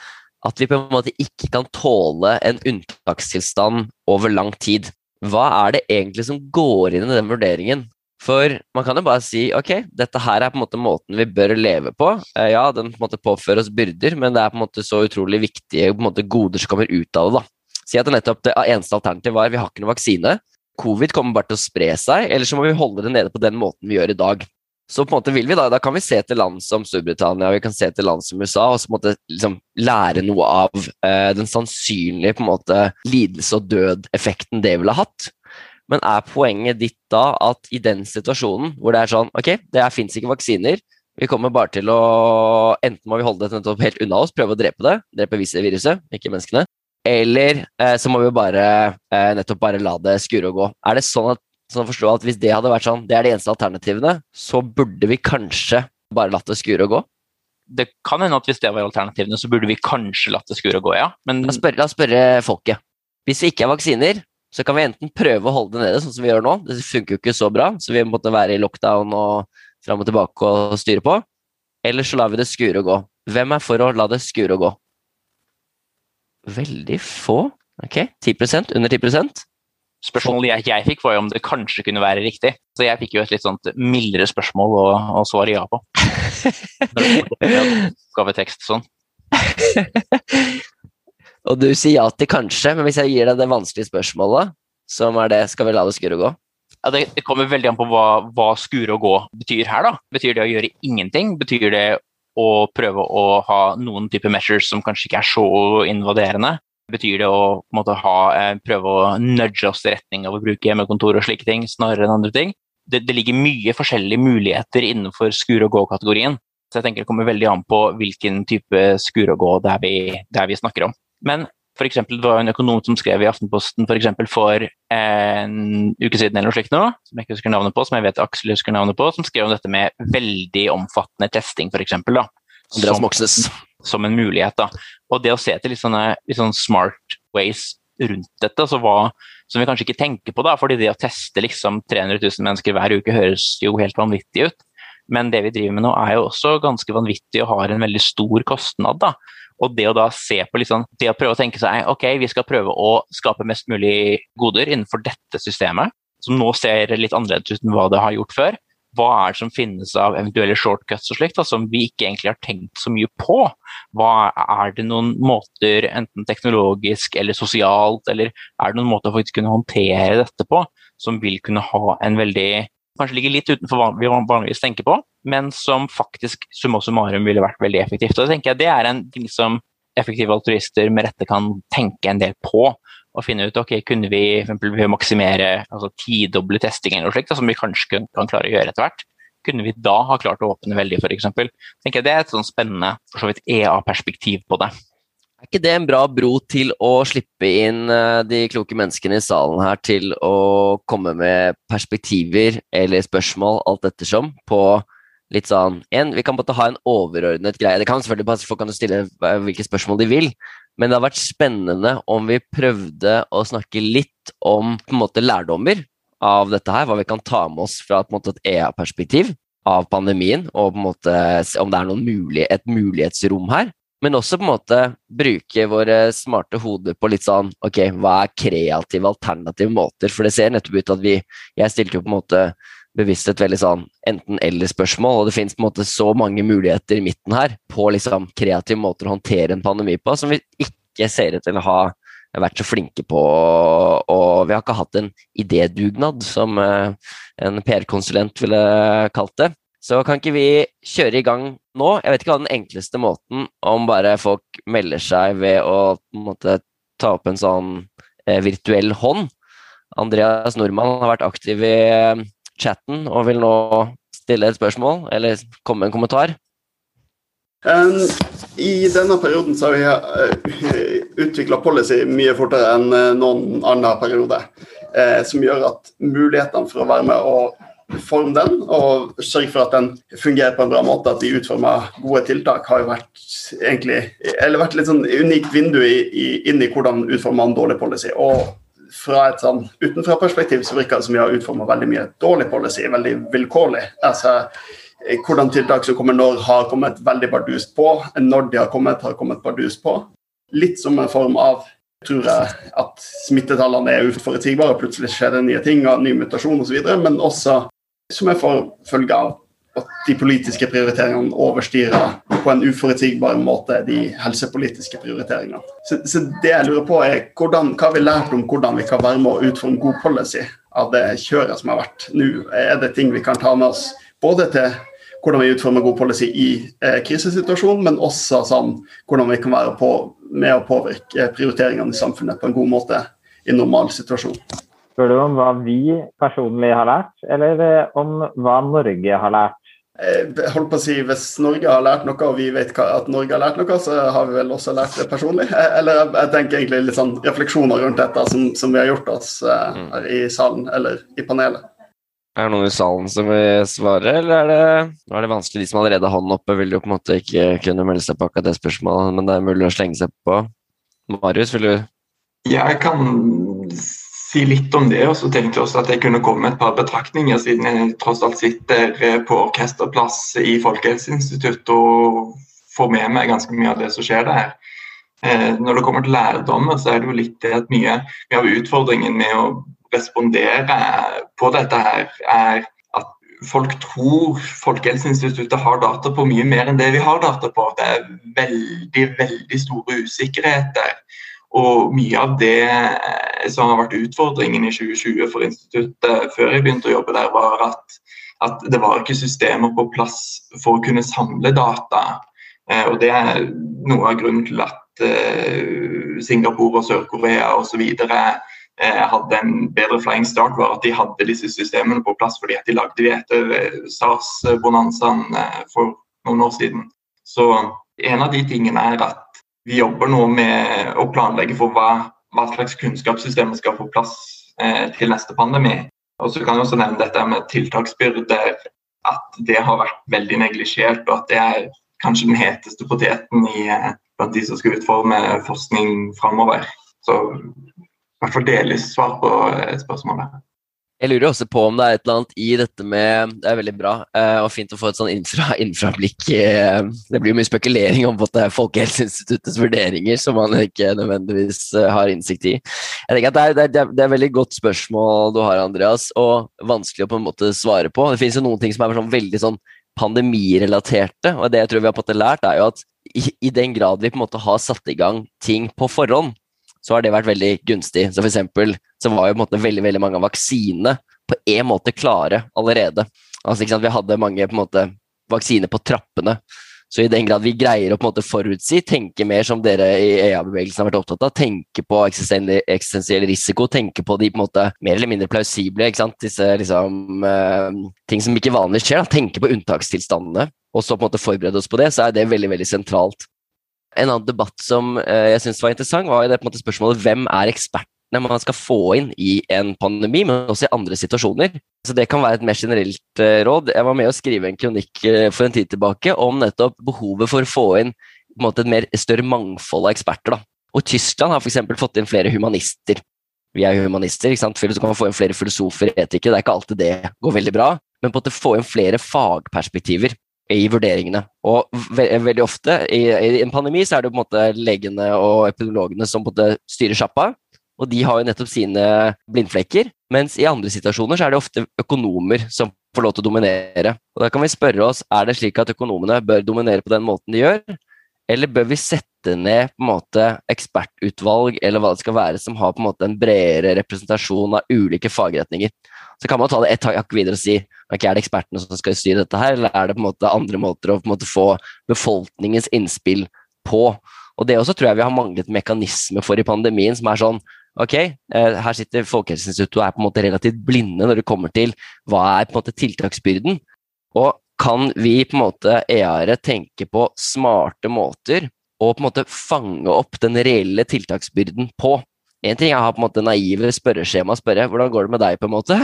at vi på en måte ikke kan tåle en unntakstilstand over lang tid hva er det egentlig som går inn i den vurderingen? For man kan jo bare si ok, dette her er på en måte måten vi bør leve på. Eh, ja, den på en måte påfører oss byrder, men det er på en måte så utrolig viktige måte, goder som kommer ut av det. da. Si at det nettopp det eneste alternativet var vi har ikke noen vaksine. Covid kommer bare til å spre seg, eller så må vi holde det nede på den måten vi gjør i dag. Så på en måte vil vi da, da kan vi se til land som Storbritannia vi kan se til land som USA og så på en måte liksom lære noe av eh, den sannsynlige på en måte lidelse og død-effekten det ville ha hatt. Men er poenget ditt da at i den situasjonen hvor det er sånn Ok, det fins ikke vaksiner. Vi kommer bare til å Enten må vi holde dette helt unna oss, prøve å drepe det, drepe viruset, ikke menneskene. Eller eh, så må vi bare eh, nettopp bare la det skure og gå. Er det sånn at Sånn å forstå at Hvis det hadde vært sånn, det er de eneste alternativene, så burde vi kanskje bare latt det skure og gå? Det kan hende at hvis det var alternativene, så burde vi kanskje latt det skure og gå, ja. Men... La, oss spørre, spørre folket. Hvis vi ikke har vaksiner, så kan vi enten prøve å holde det nede, sånn som vi gjør nå. Det funker jo ikke så bra, så vi måtte være i lockdown og fram og tilbake og styre på. Eller så lar vi det skure og gå. Hvem er for å la det skure og gå? Veldig få. Ok, 10% Under 10 Spørsmålet jeg, jeg fikk, var jo om det kanskje kunne være riktig. Så jeg fikk jo et litt sånt mildere spørsmål å, å svare ja på. *laughs* Oppgavetekst sånn. *laughs* og du sier ja til kanskje, men hvis jeg gir deg det vanskelige spørsmålet, som er det skal vi la det skure og gå? Ja, det, det, kommer veldig an på hva, hva skure og gå betyr her. da. Betyr det å gjøre ingenting? Betyr det å prøve å ha noen type measures som kanskje ikke er så invaderende? Betyr det å måte, ha, eh, prøve å nudge oss i retning av å bruke hjemmekontor og slike ting, snarere enn andre ting? Det, det ligger mye forskjellige muligheter innenfor skur-og-gå-kategorien. Så jeg tenker det kommer veldig an på hvilken type skur-og-gå det vi, det er vi snakker om. Men for eksempel, det var en økonom som skrev i Aftenposten for, eksempel, for en uke siden eller noe slikt nå, som jeg ikke husker navnet på, som jeg vet Aksel husker navnet på, som skrev om dette med veldig omfattende testing, f.eks. Andreas Moxnes. Som en mulighet. da. Og det å se til litt sånne, litt sånne smart ways rundt dette, altså hva, som vi kanskje ikke tenker på, da, fordi det å teste liksom 300 000 mennesker hver uke høres jo helt vanvittig ut. Men det vi driver med nå er jo også ganske vanvittig og har en veldig stor kostnad. da. Og det å da se på liksom, det å prøve å tenke seg ok, vi skal prøve å skape mest mulig goder innenfor dette systemet, som nå ser litt annerledes ut enn hva det har gjort før. Hva er det som finnes av eventuelle shortcuts og slikt, da, som vi ikke egentlig har tenkt så mye på? Hva Er det noen måter, enten teknologisk eller sosialt, eller er det noen måter å faktisk kunne håndtere dette på, som vil kunne ha en veldig kanskje ligger litt utenfor hva vi vanligvis tenker på, men som faktisk summa summarum ville vært veldig effektivt. Og Det tenker jeg det er en ting som effektive altruister med rette kan tenke en del på. Og finne ut ok, kunne vi kunne maksimere altså tidoble testingen eller slikt, som vi kanskje kan klare å gjøre etter hvert, kunne vi da ha klart å åpne veldig, f.eks. Det er et sånn spennende for så vidt EA-perspektiv på det. Er ikke det en bra bro til å slippe inn eh, de kloke menneskene i salen her til å komme med perspektiver eller spørsmål, alt ettersom, på litt sånn en, Vi kan måtte ha en overordnet greie. Det kan selvfølgelig Folk kan stille eh, hvilke spørsmål de vil, men det har vært spennende om vi prøvde å snakke litt om på en måte lærdommer av dette her, hva vi kan ta med oss fra måte, et EA-perspektiv av pandemien, og på en måte om det er noen mulig, et mulighetsrom her men også på en måte bruke våre smarte hoder på litt sånn Ok, hva er kreative, alternative måter? For det ser nettopp ut at vi Jeg stilte jo på en måte bevisst et veldig sånn enten-eller-spørsmål, og det måte så mange muligheter i midten her på liksom kreative måter å håndtere en pandemi på, som vi ikke ser ut til å ha vært så flinke på. Og vi har ikke hatt en idédugnad, som eh, en PR-konsulent ville kalt det. Så kan ikke vi kjøre i gang nå? Jeg vet ikke hva den enkleste måten, om bare folk melder seg ved å måte, ta opp en sånn eh, virtuell hånd. Andreas Nordmann har vært aktiv i eh, chatten og vil nå stille et spørsmål eller komme med en kommentar. Um, I denne perioden så har vi uh, eh, utvikla policy mye fortere enn uh, noen annen periode. Uh, som gjør at mulighetene for å være med og forme den, og sørge for at den fungerer på en bra måte. At de utformer gode tiltak, har jo vært egentlig Eller vært litt sånn unikt vindu i, i, inn i hvordan utformer en dårlig policy. Og fra et sånn utenfra-perspektiv så virker det som vi har utforma veldig mye dårlig policy, veldig vilkårlig. Altså hvordan tiltak som kommer når, har kommet veldig bardust på. Når de har kommet, har kommet bardust på. Litt som en form av tror jeg at smittetallene er uforutsigbare. Plutselig skjer det nye ting, og ny mutasjon osv. Men også som en følge av at de politiske prioriteringene overstyrer på en uforutsigbar måte de helsepolitiske prioriteringene. Så, så det jeg lurer på er hvordan, Hva har vi lært om hvordan vi kan være med å utforme god policy av det kjøret som har vært nå? Er det ting vi kan ta med oss både til hvordan vi utformer god policy i eh, krisesituasjonen, men også sånn, hvordan vi kan være på, med å påvirke prioriteringene i samfunnet på en god måte i normal situasjon? Spør du om hva vi personlig har lært, eller eh, om hva Norge har lært? Eh, holdt på å si, Hvis Norge har lært noe, og vi vet at Norge har lært noe, så har vi vel også lært det personlig. Eh, eller jeg tenker egentlig litt sånn refleksjoner rundt dette som, som vi har gjort oss uh, her i salen eller i panelet. Er det noen i salen som vil svare, eller er det, er det vanskelig? De som allerede har hånden oppe, vil jo på en måte ikke kunne melde seg på akkurat det spørsmålet, men det er mulig å slenge seg på. Marius, vil du Jeg kan si litt om det. Og så tenkte jeg også at jeg kunne komme med et par betraktninger, siden jeg tross alt sitter eh, på orkesterplass i Folkehelseinstituttet og får med meg ganske mye av det som skjer der. Eh, når det kommer til lærdommer, så er det jo litt det at mye, av utfordringen med å respondere på dette her, er folk tror Folkehelseinstituttet har data på mye mer enn det vi har data på. Det er veldig, veldig store usikkerheter. Og mye av det eh, som har vært utfordringen i 2020 for instituttet før jeg begynte å jobbe der, var at, at det var ikke systemer på plass for å kunne samle data. Eh, og det er noe av grunnen til at eh, Singapore og Sør-Korea osv. Eh, hadde en bedre flying start, var at de hadde disse systemene på plass fordi at de lagde de etter SARS-bonanzaen for noen år siden. Så en av de tingene er at vi jobber nå med å planlegge for hva, hva slags kunnskapssystemer skal få plass eh, til neste pandemi. Og så kan jeg også nevne dette med tiltaksbyrder, at det har vært veldig neglisjert, og at det er kanskje den heteste poteten i, eh, blant de som skal utforme forskning framover. Så i hvert fall delvis svar på eh, spørsmålet. Jeg lurer også på om det er et eller annet i dette med Det er veldig bra eh, og fint å få et sånn infra, *laughs* infrablikk. Eh, det blir jo mye spekulering om at det er Folkehelseinstituttets vurderinger som man ikke nødvendigvis eh, har innsikt i. Jeg tenker at det er, det, er, det er, veldig godt spørsmål du har, Andreas, og vanskelig å på en måte svare på. Det finnes jo noen ting som er sånn veldig sånn pandemirelaterte, og det jeg tror vi har på lært, er jo at i, i den grad vi på en måte har satt i gang ting på forhånd, så har det vært veldig gunstig. Så for eksempel, så var jo på en måte veldig, veldig mange av vaksinene på en måte klare allerede. Altså, ikke sant? Vi hadde mange på en måte vaksiner på trappene. Så i den grad vi greier å på en måte forutsi, tenke mer som dere i EA-bevegelsen har vært opptatt av, tenke på eksistensiell risiko, tenke på de på en måte mer eller mindre plausible, ikke sant? disse liksom, uh, ting som ikke vanligvis skjer, da. tenke på unntakstilstandene, og så på en måte forberede oss på det, så er det veldig, veldig sentralt. En annen debatt som uh, jeg syns var interessant, var det på en måte spørsmålet hvem er ekspertene man skal få inn i en pandemi, men også i andre situasjoner. Så Det kan være et mer generelt uh, råd. Jeg var med å skrive en kronikk uh, for en tid tilbake om nettopp behovet for å få inn måte, et mer større mangfold av eksperter. Da. Og Tyskland har f.eks. fått inn flere humanister. Vi er jo humanister, ikke sant? så kan man få inn flere filosofer, etikere. Det er ikke alltid det går veldig bra, men på å få inn flere fagperspektiver i vurderingene. Og ve veldig ofte i, i, en pandemi så er det på en måte legene og epidemiologene som på en måte styrer sjappa, og de har jo nettopp sine blindflekker. Mens i andre situasjoner så er det ofte økonomer som får lov til å dominere. Og da kan vi spørre oss er det slik at økonomene bør dominere på den måten de gjør, eller bør vi sette ned på en måte ekspertutvalg eller hva det skal være, som har på en måte en bredere representasjon av ulike fagretninger? Så kan man ta det ett hakk videre og si okay, er det ekspertene som skal styre dette her, eller er det på en måte andre måter å måte få befolkningens innspill på? Og Det også tror jeg vi har manglet mekanismer for i pandemien, som er sånn Ok, eh, her sitter Folkehelseinstituttet og er på en måte relativt blinde når det kommer til hva er på en måte tiltaksbyrden. Og kan vi på en måte EAR-e tenke på smarte måter å på en måte fange opp den reelle tiltaksbyrden på? En ting er å ha naive spørreskjema og spørre hvordan går det med deg, på en måte.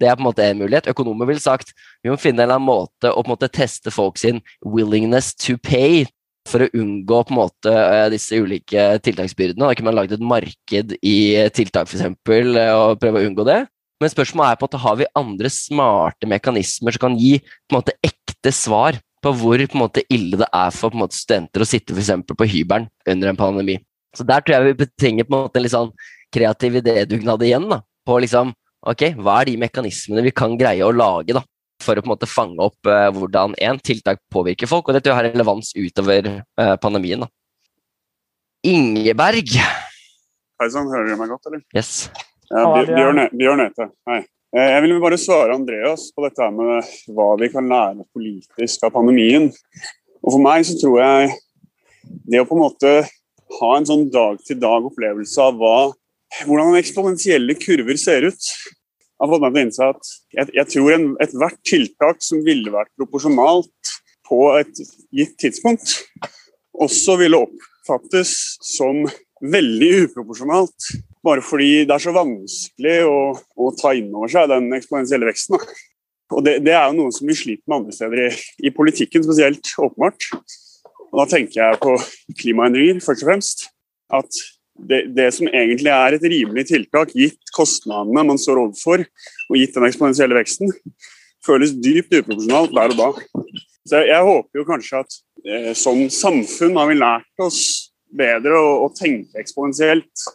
Det er på en måte en mulighet. Økonomer ville sagt vi må finne en eller annen måte å på en måte teste folk sin willingness to pay for å unngå på en måte eh, disse ulike tiltaksbyrdene. Da kunne man lagd et marked i tiltak f.eks. Eh, og prøve å unngå det. Men spørsmålet er på måte, har vi andre smarte mekanismer som kan gi på en måte ekte svar på hvor på en måte ille det er for på en måte, studenter å sitte f.eks. på hybelen under en pandemi. Så der tror jeg vi trenger på en måte en litt sånn kreativ idédugnad igjen. da, På liksom, ok, hva er de mekanismene vi kan greie å lage da, for å på en måte fange opp uh, hvordan en tiltak påvirker folk, og dette har relevans utover uh, pandemien. da. Ingeberg. Hei sann, hører du meg godt, eller? Yes. Ja, Bjørn Ete, hei. Eh, jeg vil bare svare Andreas på dette med hva vi kan lære politisk av pandemien. Og For meg så tror jeg det å på en måte ha en sånn dag-til-dag-opplevelse av hva, hvordan eksponentielle kurver ser ut har fått meg til å innse at jeg, jeg tror ethvert tiltak som ville vært proporsjonalt på et gitt tidspunkt, også ville oppfattes som veldig uproporsjonalt. Bare fordi det er så vanskelig å, å ta inn over seg den eksponentielle veksten. Og det, det, er jo noe som vi sliter med andre steder i, i politikken, spesielt åpenbart. Og da tenker jeg på klimaendringer, først og fremst. At det, det, som egentlig er et rimelig tiltak, gitt kostnadene man står overfor, og gitt den eksponentielle veksten, føles dypt uproporsjonalt der og da. Så jeg, jeg håper jo kanskje at eh, som samfunn har vi lært oss bedre å, å tenke eksponentielt.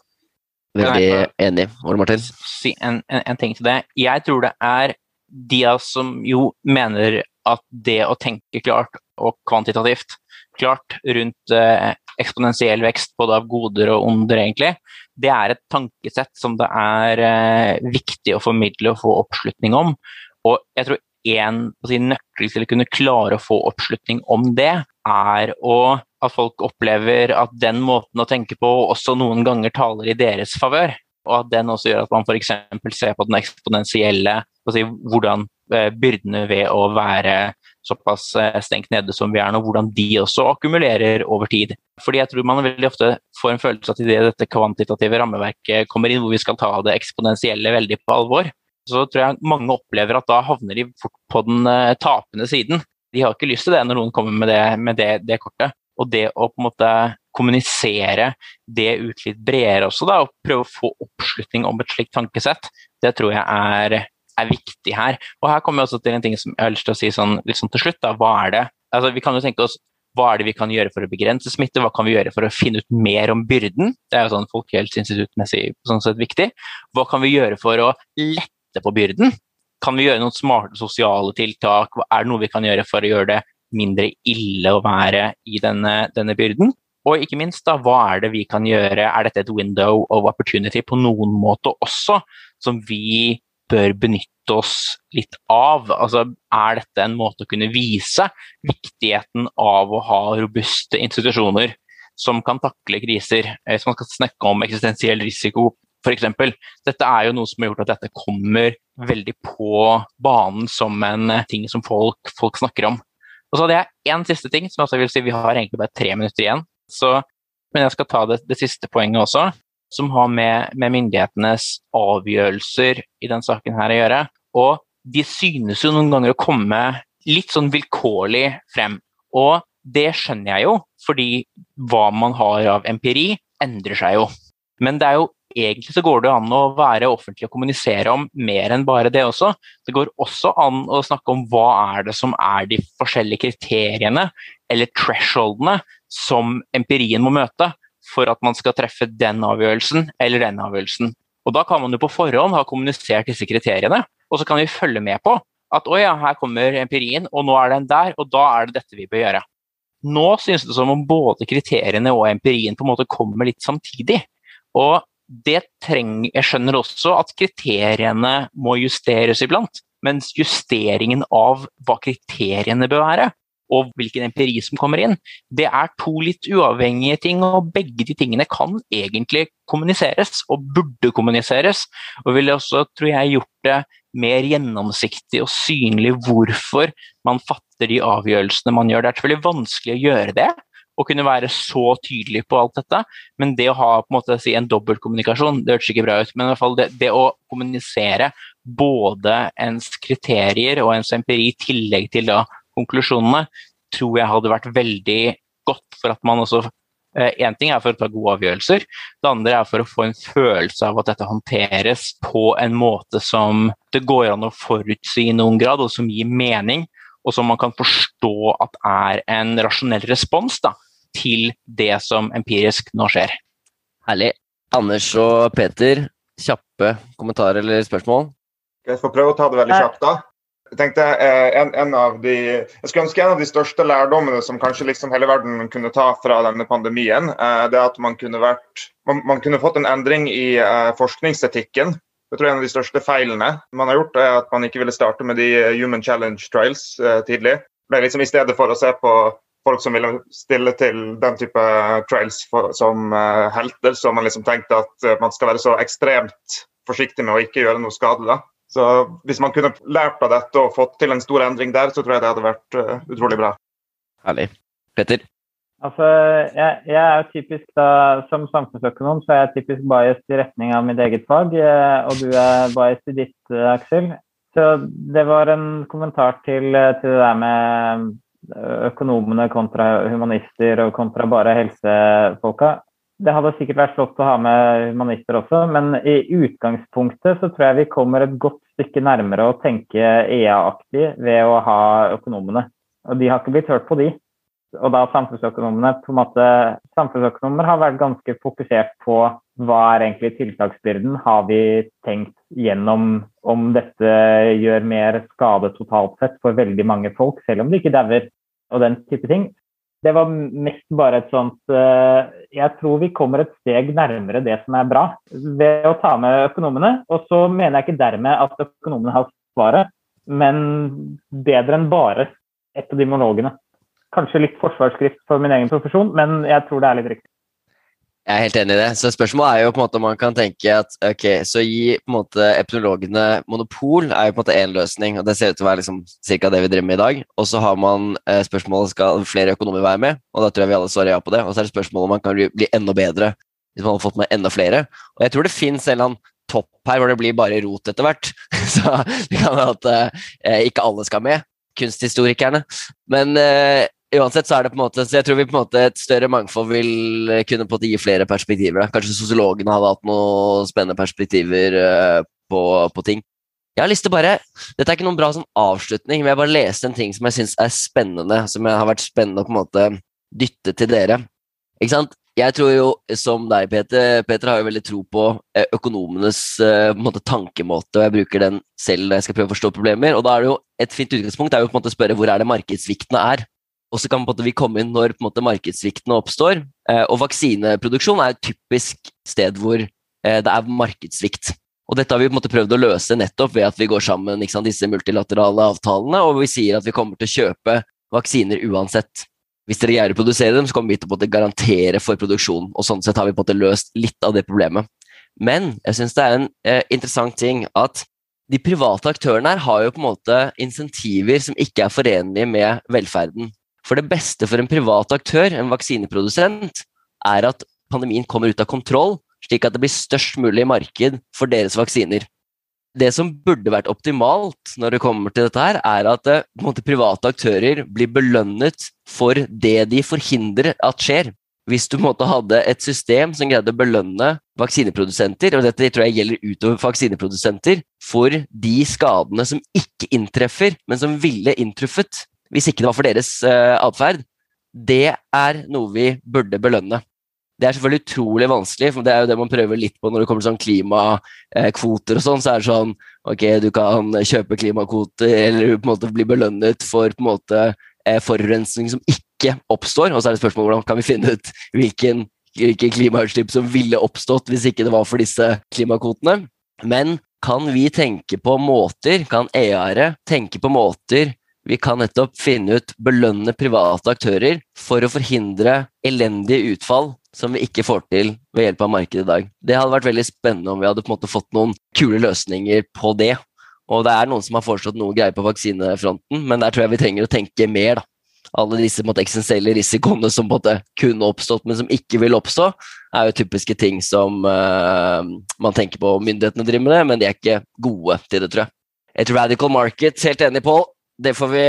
Veldig enig. Ole Martin? Si en, en, en ting til det. Jeg tror det er de av oss som jo mener at det å tenke klart og kvantitativt klart rundt eh, eksponentiell vekst både av goder og onder, egentlig, det er et tankesett som det er eh, viktig å formidle og få oppslutning om. Og jeg tror én nøkkel til å kunne klare å få oppslutning om det, er å, at folk opplever at den måten å tenke på også noen ganger taler i deres favør. Og at den også gjør at man f.eks. ser på den eksponentielle si, hvordan eh, byrdene ved å være såpass eh, stengt nede som vi er nå, hvordan de også akkumulerer over tid. Fordi jeg tror man veldig ofte får en følelse at idet dette kvantitative rammeverket kommer inn, hvor vi skal ta det eksponentielle veldig på alvor, så tror jeg mange opplever at da havner de fort på den uh, tapende siden. De har ikke lyst til det når noen kommer med det, med det, det kortet. Og det å på en måte kommunisere det ut litt bredere også, da, og prøve å få oppslutning om et slikt tankesett, det tror jeg er, er viktig her. Og her kommer vi også til en ting som jeg har lyst til å si sånn, litt sånn til slutt. Da. Hva er det? Altså, vi kan jo tenke oss hva er det vi kan gjøre for å begrense smitte, hva kan vi gjøre for å finne ut mer om byrden? Det er jo sånn Folkehelseinstituttmessig sånn sett viktig. Hva kan vi gjøre for å lette på byrden? Kan vi gjøre noen smarte sosiale tiltak? Er det noe vi kan gjøre for å gjøre det mindre ille å være i denne, denne byrden? Og ikke minst, da, hva er det vi kan gjøre? Er dette et window of opportunity på noen måte også, som vi bør benytte oss litt av? Altså, er dette en måte å kunne vise viktigheten av å ha robuste institusjoner som kan takle kriser? Hvis man skal snakke om eksistensiell risiko f.eks. Dette er jo noe som har gjort at dette kommer veldig på banen som en eh, ting som folk, folk snakker om. Og så hadde jeg én siste ting, som jeg vil si vi har egentlig bare tre minutter igjen. Så, men jeg skal ta det, det siste poenget også, som har med, med, myndighetenes avgjørelser i den saken her å gjøre. Og de synes jo noen ganger å komme litt sånn vilkårlig frem. Og det skjønner jeg jo, fordi hva man har av empiri, endrer seg jo. Men det er jo egentlig så går det an å være offentlig og kommunisere om mer enn bare det også. Det går også an å snakke om hva er det som er de forskjellige kriteriene eller thresholdene som empirien må møte for at man skal treffe den avgjørelsen eller den avgjørelsen. Og Da kan man jo på forhånd ha kommunisert disse kriteriene, og så kan vi følge med på at å ja, her kommer empirien, og nå er den der, og da er det dette vi bør gjøre. Nå synes det som om både kriteriene og empirien på en måte kommer litt samtidig. Og det trenger, jeg skjønner også at kriteriene må justeres iblant. Mens justeringen av hva kriteriene bør være, og hvilken empiri som kommer inn, det er to litt uavhengige ting. Og begge de tingene kan egentlig kommuniseres, og burde kommuniseres. Og ville også, tror jeg, gjort det mer gjennomsiktig og synlig hvorfor man fatter de avgjørelsene man gjør. Det er selvfølgelig vanskelig å gjøre det, å kunne være så tydelig på alt dette. Men det å ha på en måte si en dobbeltkommunikasjon, det hørtes ikke bra ut. Men i hvert fall det, det, å kommunisere både ens kriterier og ens empiri i tillegg til da konklusjonene, tror jeg hadde vært veldig godt for at man også Én eh, ting er for å ta gode avgjørelser, det andre er for å få en følelse av at dette håndteres på en måte som det går an å forutsi i noen grad, og som gir mening, og som man kan forstå at er en rasjonell respons da, til det som empirisk nå skjer. Herlig. Anders og Peter, kjappe kommentarer eller spørsmål? Jeg får prøve å ta det veldig kjapt, da. Jeg tenkte eh, en, en, av de, jeg skulle ønske en av de største lærdommene som kanskje liksom hele verden kunne ta fra denne pandemien, eh, det er at man kunne, vært, man, man kunne fått en endring i eh, forskningsetikken jeg tror en av de største feilene man har gjort, er at man ikke ville starte med de Human Challenge Trials tidlig. Men liksom I stedet for å se på folk som ville stille til den type trials for, som helter, så har man liksom tenkt at man skal være så ekstremt forsiktig med å ikke gjøre noe skadelig. Så Hvis man kunne lært av dette og fått til en stor endring der, så tror jeg det hadde vært utrolig bra. Herlig. Petter? Altså, jeg, jeg, er jo typisk da, Som samfunnsøkonom så er jeg typisk biased i retning av mitt eget fag, eh, og du er biased i ditt, eh, Aksel. Så det var en kommentar til, eh, til, det der med økonomene kontra humanister og kontra bare helsefolka. Det hadde sikkert vært flott å ha med humanister også, men i utgangspunktet så tror jeg vi kommer et godt stykke nærmere å tenke EA-aktig ved å ha økonomene. Og de har ikke blitt hørt på, de. og da samfunnsøkonomene på en måte, Samfunnsøkonomer har vært ganske fokusert på hva er egentlig tiltaksbyrden? Har vi tenkt gjennom om dette gjør mer skade totalt sett for veldig mange folk, selv om de ikke dauer, og den type ting. Det var mest bare et sånt uh, Jeg tror vi kommer et steg nærmere det som er bra, ved å ta med økonomene. Og så mener jeg ikke dermed at økonomene har svaret, men bedre enn bare epidemiologene. Kanskje litt forsvarsskrift for min egen profesjon, men jeg tror det er litt riktig. Jeg er helt enig i det. Så spørsmålet er jo på en måte om man kan tenke at ok, så gi på en måte epidemiologene monopol er jo på en måte én løsning, og det ser ut til å være liksom cirka det vi driver med i dag. Og så har man eh, spørsmålet skal flere økonomer være med, og da tror jeg vi alle svarer ja på det. Og så er det spørsmålet om man kan bli, bli enda bedre hvis man har fått med enda flere. Og jeg tror det fins en eller annen topp her hvor det blir bare rot etter hvert. *laughs* Så det kan være at eh, ikke alle skal med, kunsthistorikerne. Men eh, uansett så er det på en måte Så jeg tror vi på en måte et større mangfold vil kunne på en måte gi flere perspektiver. Kanskje sosiologene hadde hatt noen spennende perspektiver uh, på, på, ting. Jeg har lyst til bare Dette er ikke noen bra sånn avslutning, men jeg bare leste en ting som jeg syns er spennende, som jeg har vært spennende å på en måte dytte til dere. Ikke sant? Jeg tror jo, som deg, Peter, Peter har jo veldig tro på eh, økonomenes uh, på måte, tankemåte, og jeg bruker den selv når jeg skal prøve å forstå problemer. Og da er det jo et fint utgangspunkt er jo på en måte å spørre hvor er det markedssviktene er. Og så kan vi komme inn når måte, markedssviktene oppstår. Eh, og vaksineproduksjon er et typisk sted hvor eh, det er markedssvikt. Og dette har vi måte prøvd å løse nettopp ved at vi går sammen sant, disse multilaterale avtalene, og vi sier at vi kommer til å kjøpe vaksiner uansett. Hvis dere greier å produsere dem, så kommer vi til å garantere for produksjon. Og sånn sett har vi måte løst litt av det problemet. Men jeg syns det er en eh, interessant ting at de private aktørene her har jo på en måte insentiver som ikke er forenlige med velferden. For det beste for en privat aktør, en vaksineprodusent, er at pandemien kommer ut av kontroll, slik at det blir størst mulig marked for deres vaksiner. Det som burde vært optimalt når det kommer til dette, her, er at eh, måte, private aktører blir belønnet for det de forhindrer at skjer. Hvis du måte, hadde et system som greide å belønne vaksineprodusenter, og dette tror jeg gjelder utover vaksineprodusenter, for de skadene som ikke inntreffer, men som ville inntruffet, hvis ikke det var for deres uh, atferd, det er noe vi burde belønne. Det er selvfølgelig utrolig vanskelig, for det er jo det man prøver litt på når det kommer til sånn klimakvoter og sånn. Så er det sånn ok, du kan kjøpe klimakvoter eller på en måte bli belønnet for på en måte eh, forurensning som ikke oppstår. Og så er det spørsmålet hvordan kan vi finne ut hvilken, hvilke klimautslipp som ville oppstått hvis ikke det var for disse klimakvotene. Men kan vi tenke på måter, kan EAR-et tenke på måter vi kan nettopp finne ut, belønne private aktører for å forhindre elendige utfall som vi ikke får til ved hjelp av markedet i dag. Det hadde vært veldig spennende om vi hadde på en måte fått noen kule løsninger på det. Og det er noen som har foreslått noe greier på vaksinefronten, men der tror jeg vi trenger å tenke mer. da. Alle disse måte, eksistensielle risikoene som måte, kunne oppstått, men som ikke vil oppstå, er jo typiske ting som uh, man tenker på myndighetene driver med det, men de er ikke gode til det, tror jeg. Et radical market, helt enig, Pål det får, vi,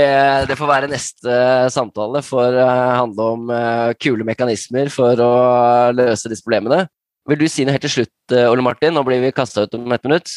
det får, være neste samtale. For å handle om kule mekanismer for å løse disse problemene. Vil du si noe helt til slutt, Ole Martin? Nå blir vi kasta ut om et minutt.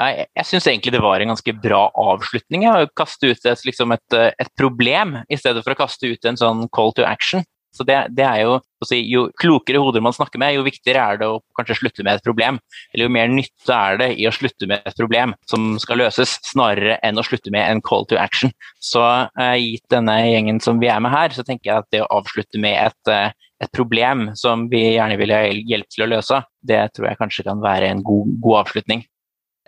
Jeg, jeg syns egentlig det var en ganske bra avslutning. Å kaste ut et, liksom et, et, problem, i stedet for å kaste ut en sånn call to action. Så det, det er jo, si, jo klokere hoder man snakker med, jo viktigere er det å kanskje slutte med et problem. Eller jo mer nytte er det i å slutte med et problem som skal løses, snarere enn å slutte med en call to action. Så eh, gitt denne gjengen som vi er med her, så tenker jeg at det å avslutte med et, uh, et problem som vi gjerne vil ha hjelp til å løse, det tror jeg kanskje kan være en god, god avslutning.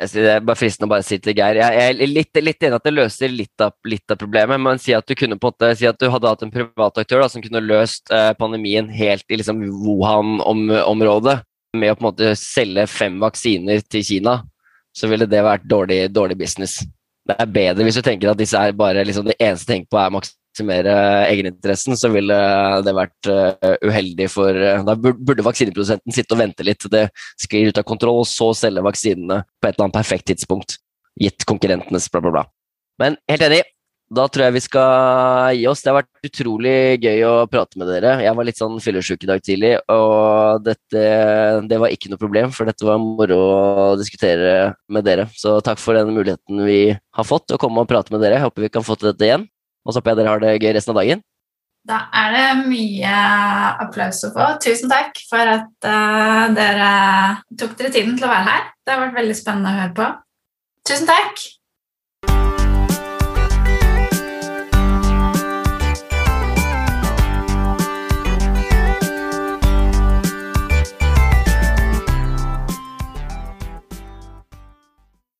Det er bare fristende å bare si til Geir. Jeg er litt, litt enig at det løser litt av, litt av, problemet, men si at du kunne på en måte, si at du hadde hatt en privat aktør da, som kunne løst eh, pandemien helt i liksom, Wuhan-området med å på en måte selge fem vaksiner til Kina, så ville det vært dårlig, dårlig business. Det er bedre hvis du tenker at disse er bare liksom, det eneste tenker på er maks maksimere egeninteressen, så ville det vært uh, uheldig for uh, Da burde vaksineprodusenten sitte og vente litt det sklir ut av kontroll, og så selge vaksinene på et eller annet perfekt tidspunkt, gitt konkurrentenes bla, bla, bla. Men helt enig. Da tror jeg vi skal gi oss. Det har vært utrolig gøy å prate med dere. Jeg var litt sånn fyllesyk i dag tidlig, og dette, det var ikke noe problem, for dette var moro å diskutere med dere. Så takk for den muligheten vi har fått å komme og prate med dere. Jeg håper vi kan få til dette igjen. Og så håper jeg dere har det gøy resten av dagen. Da er det mye applaus å få. Tusen takk for at uh, dere tok dere tiden til å være her. Det har vært veldig spennende å høre på. Tusen takk!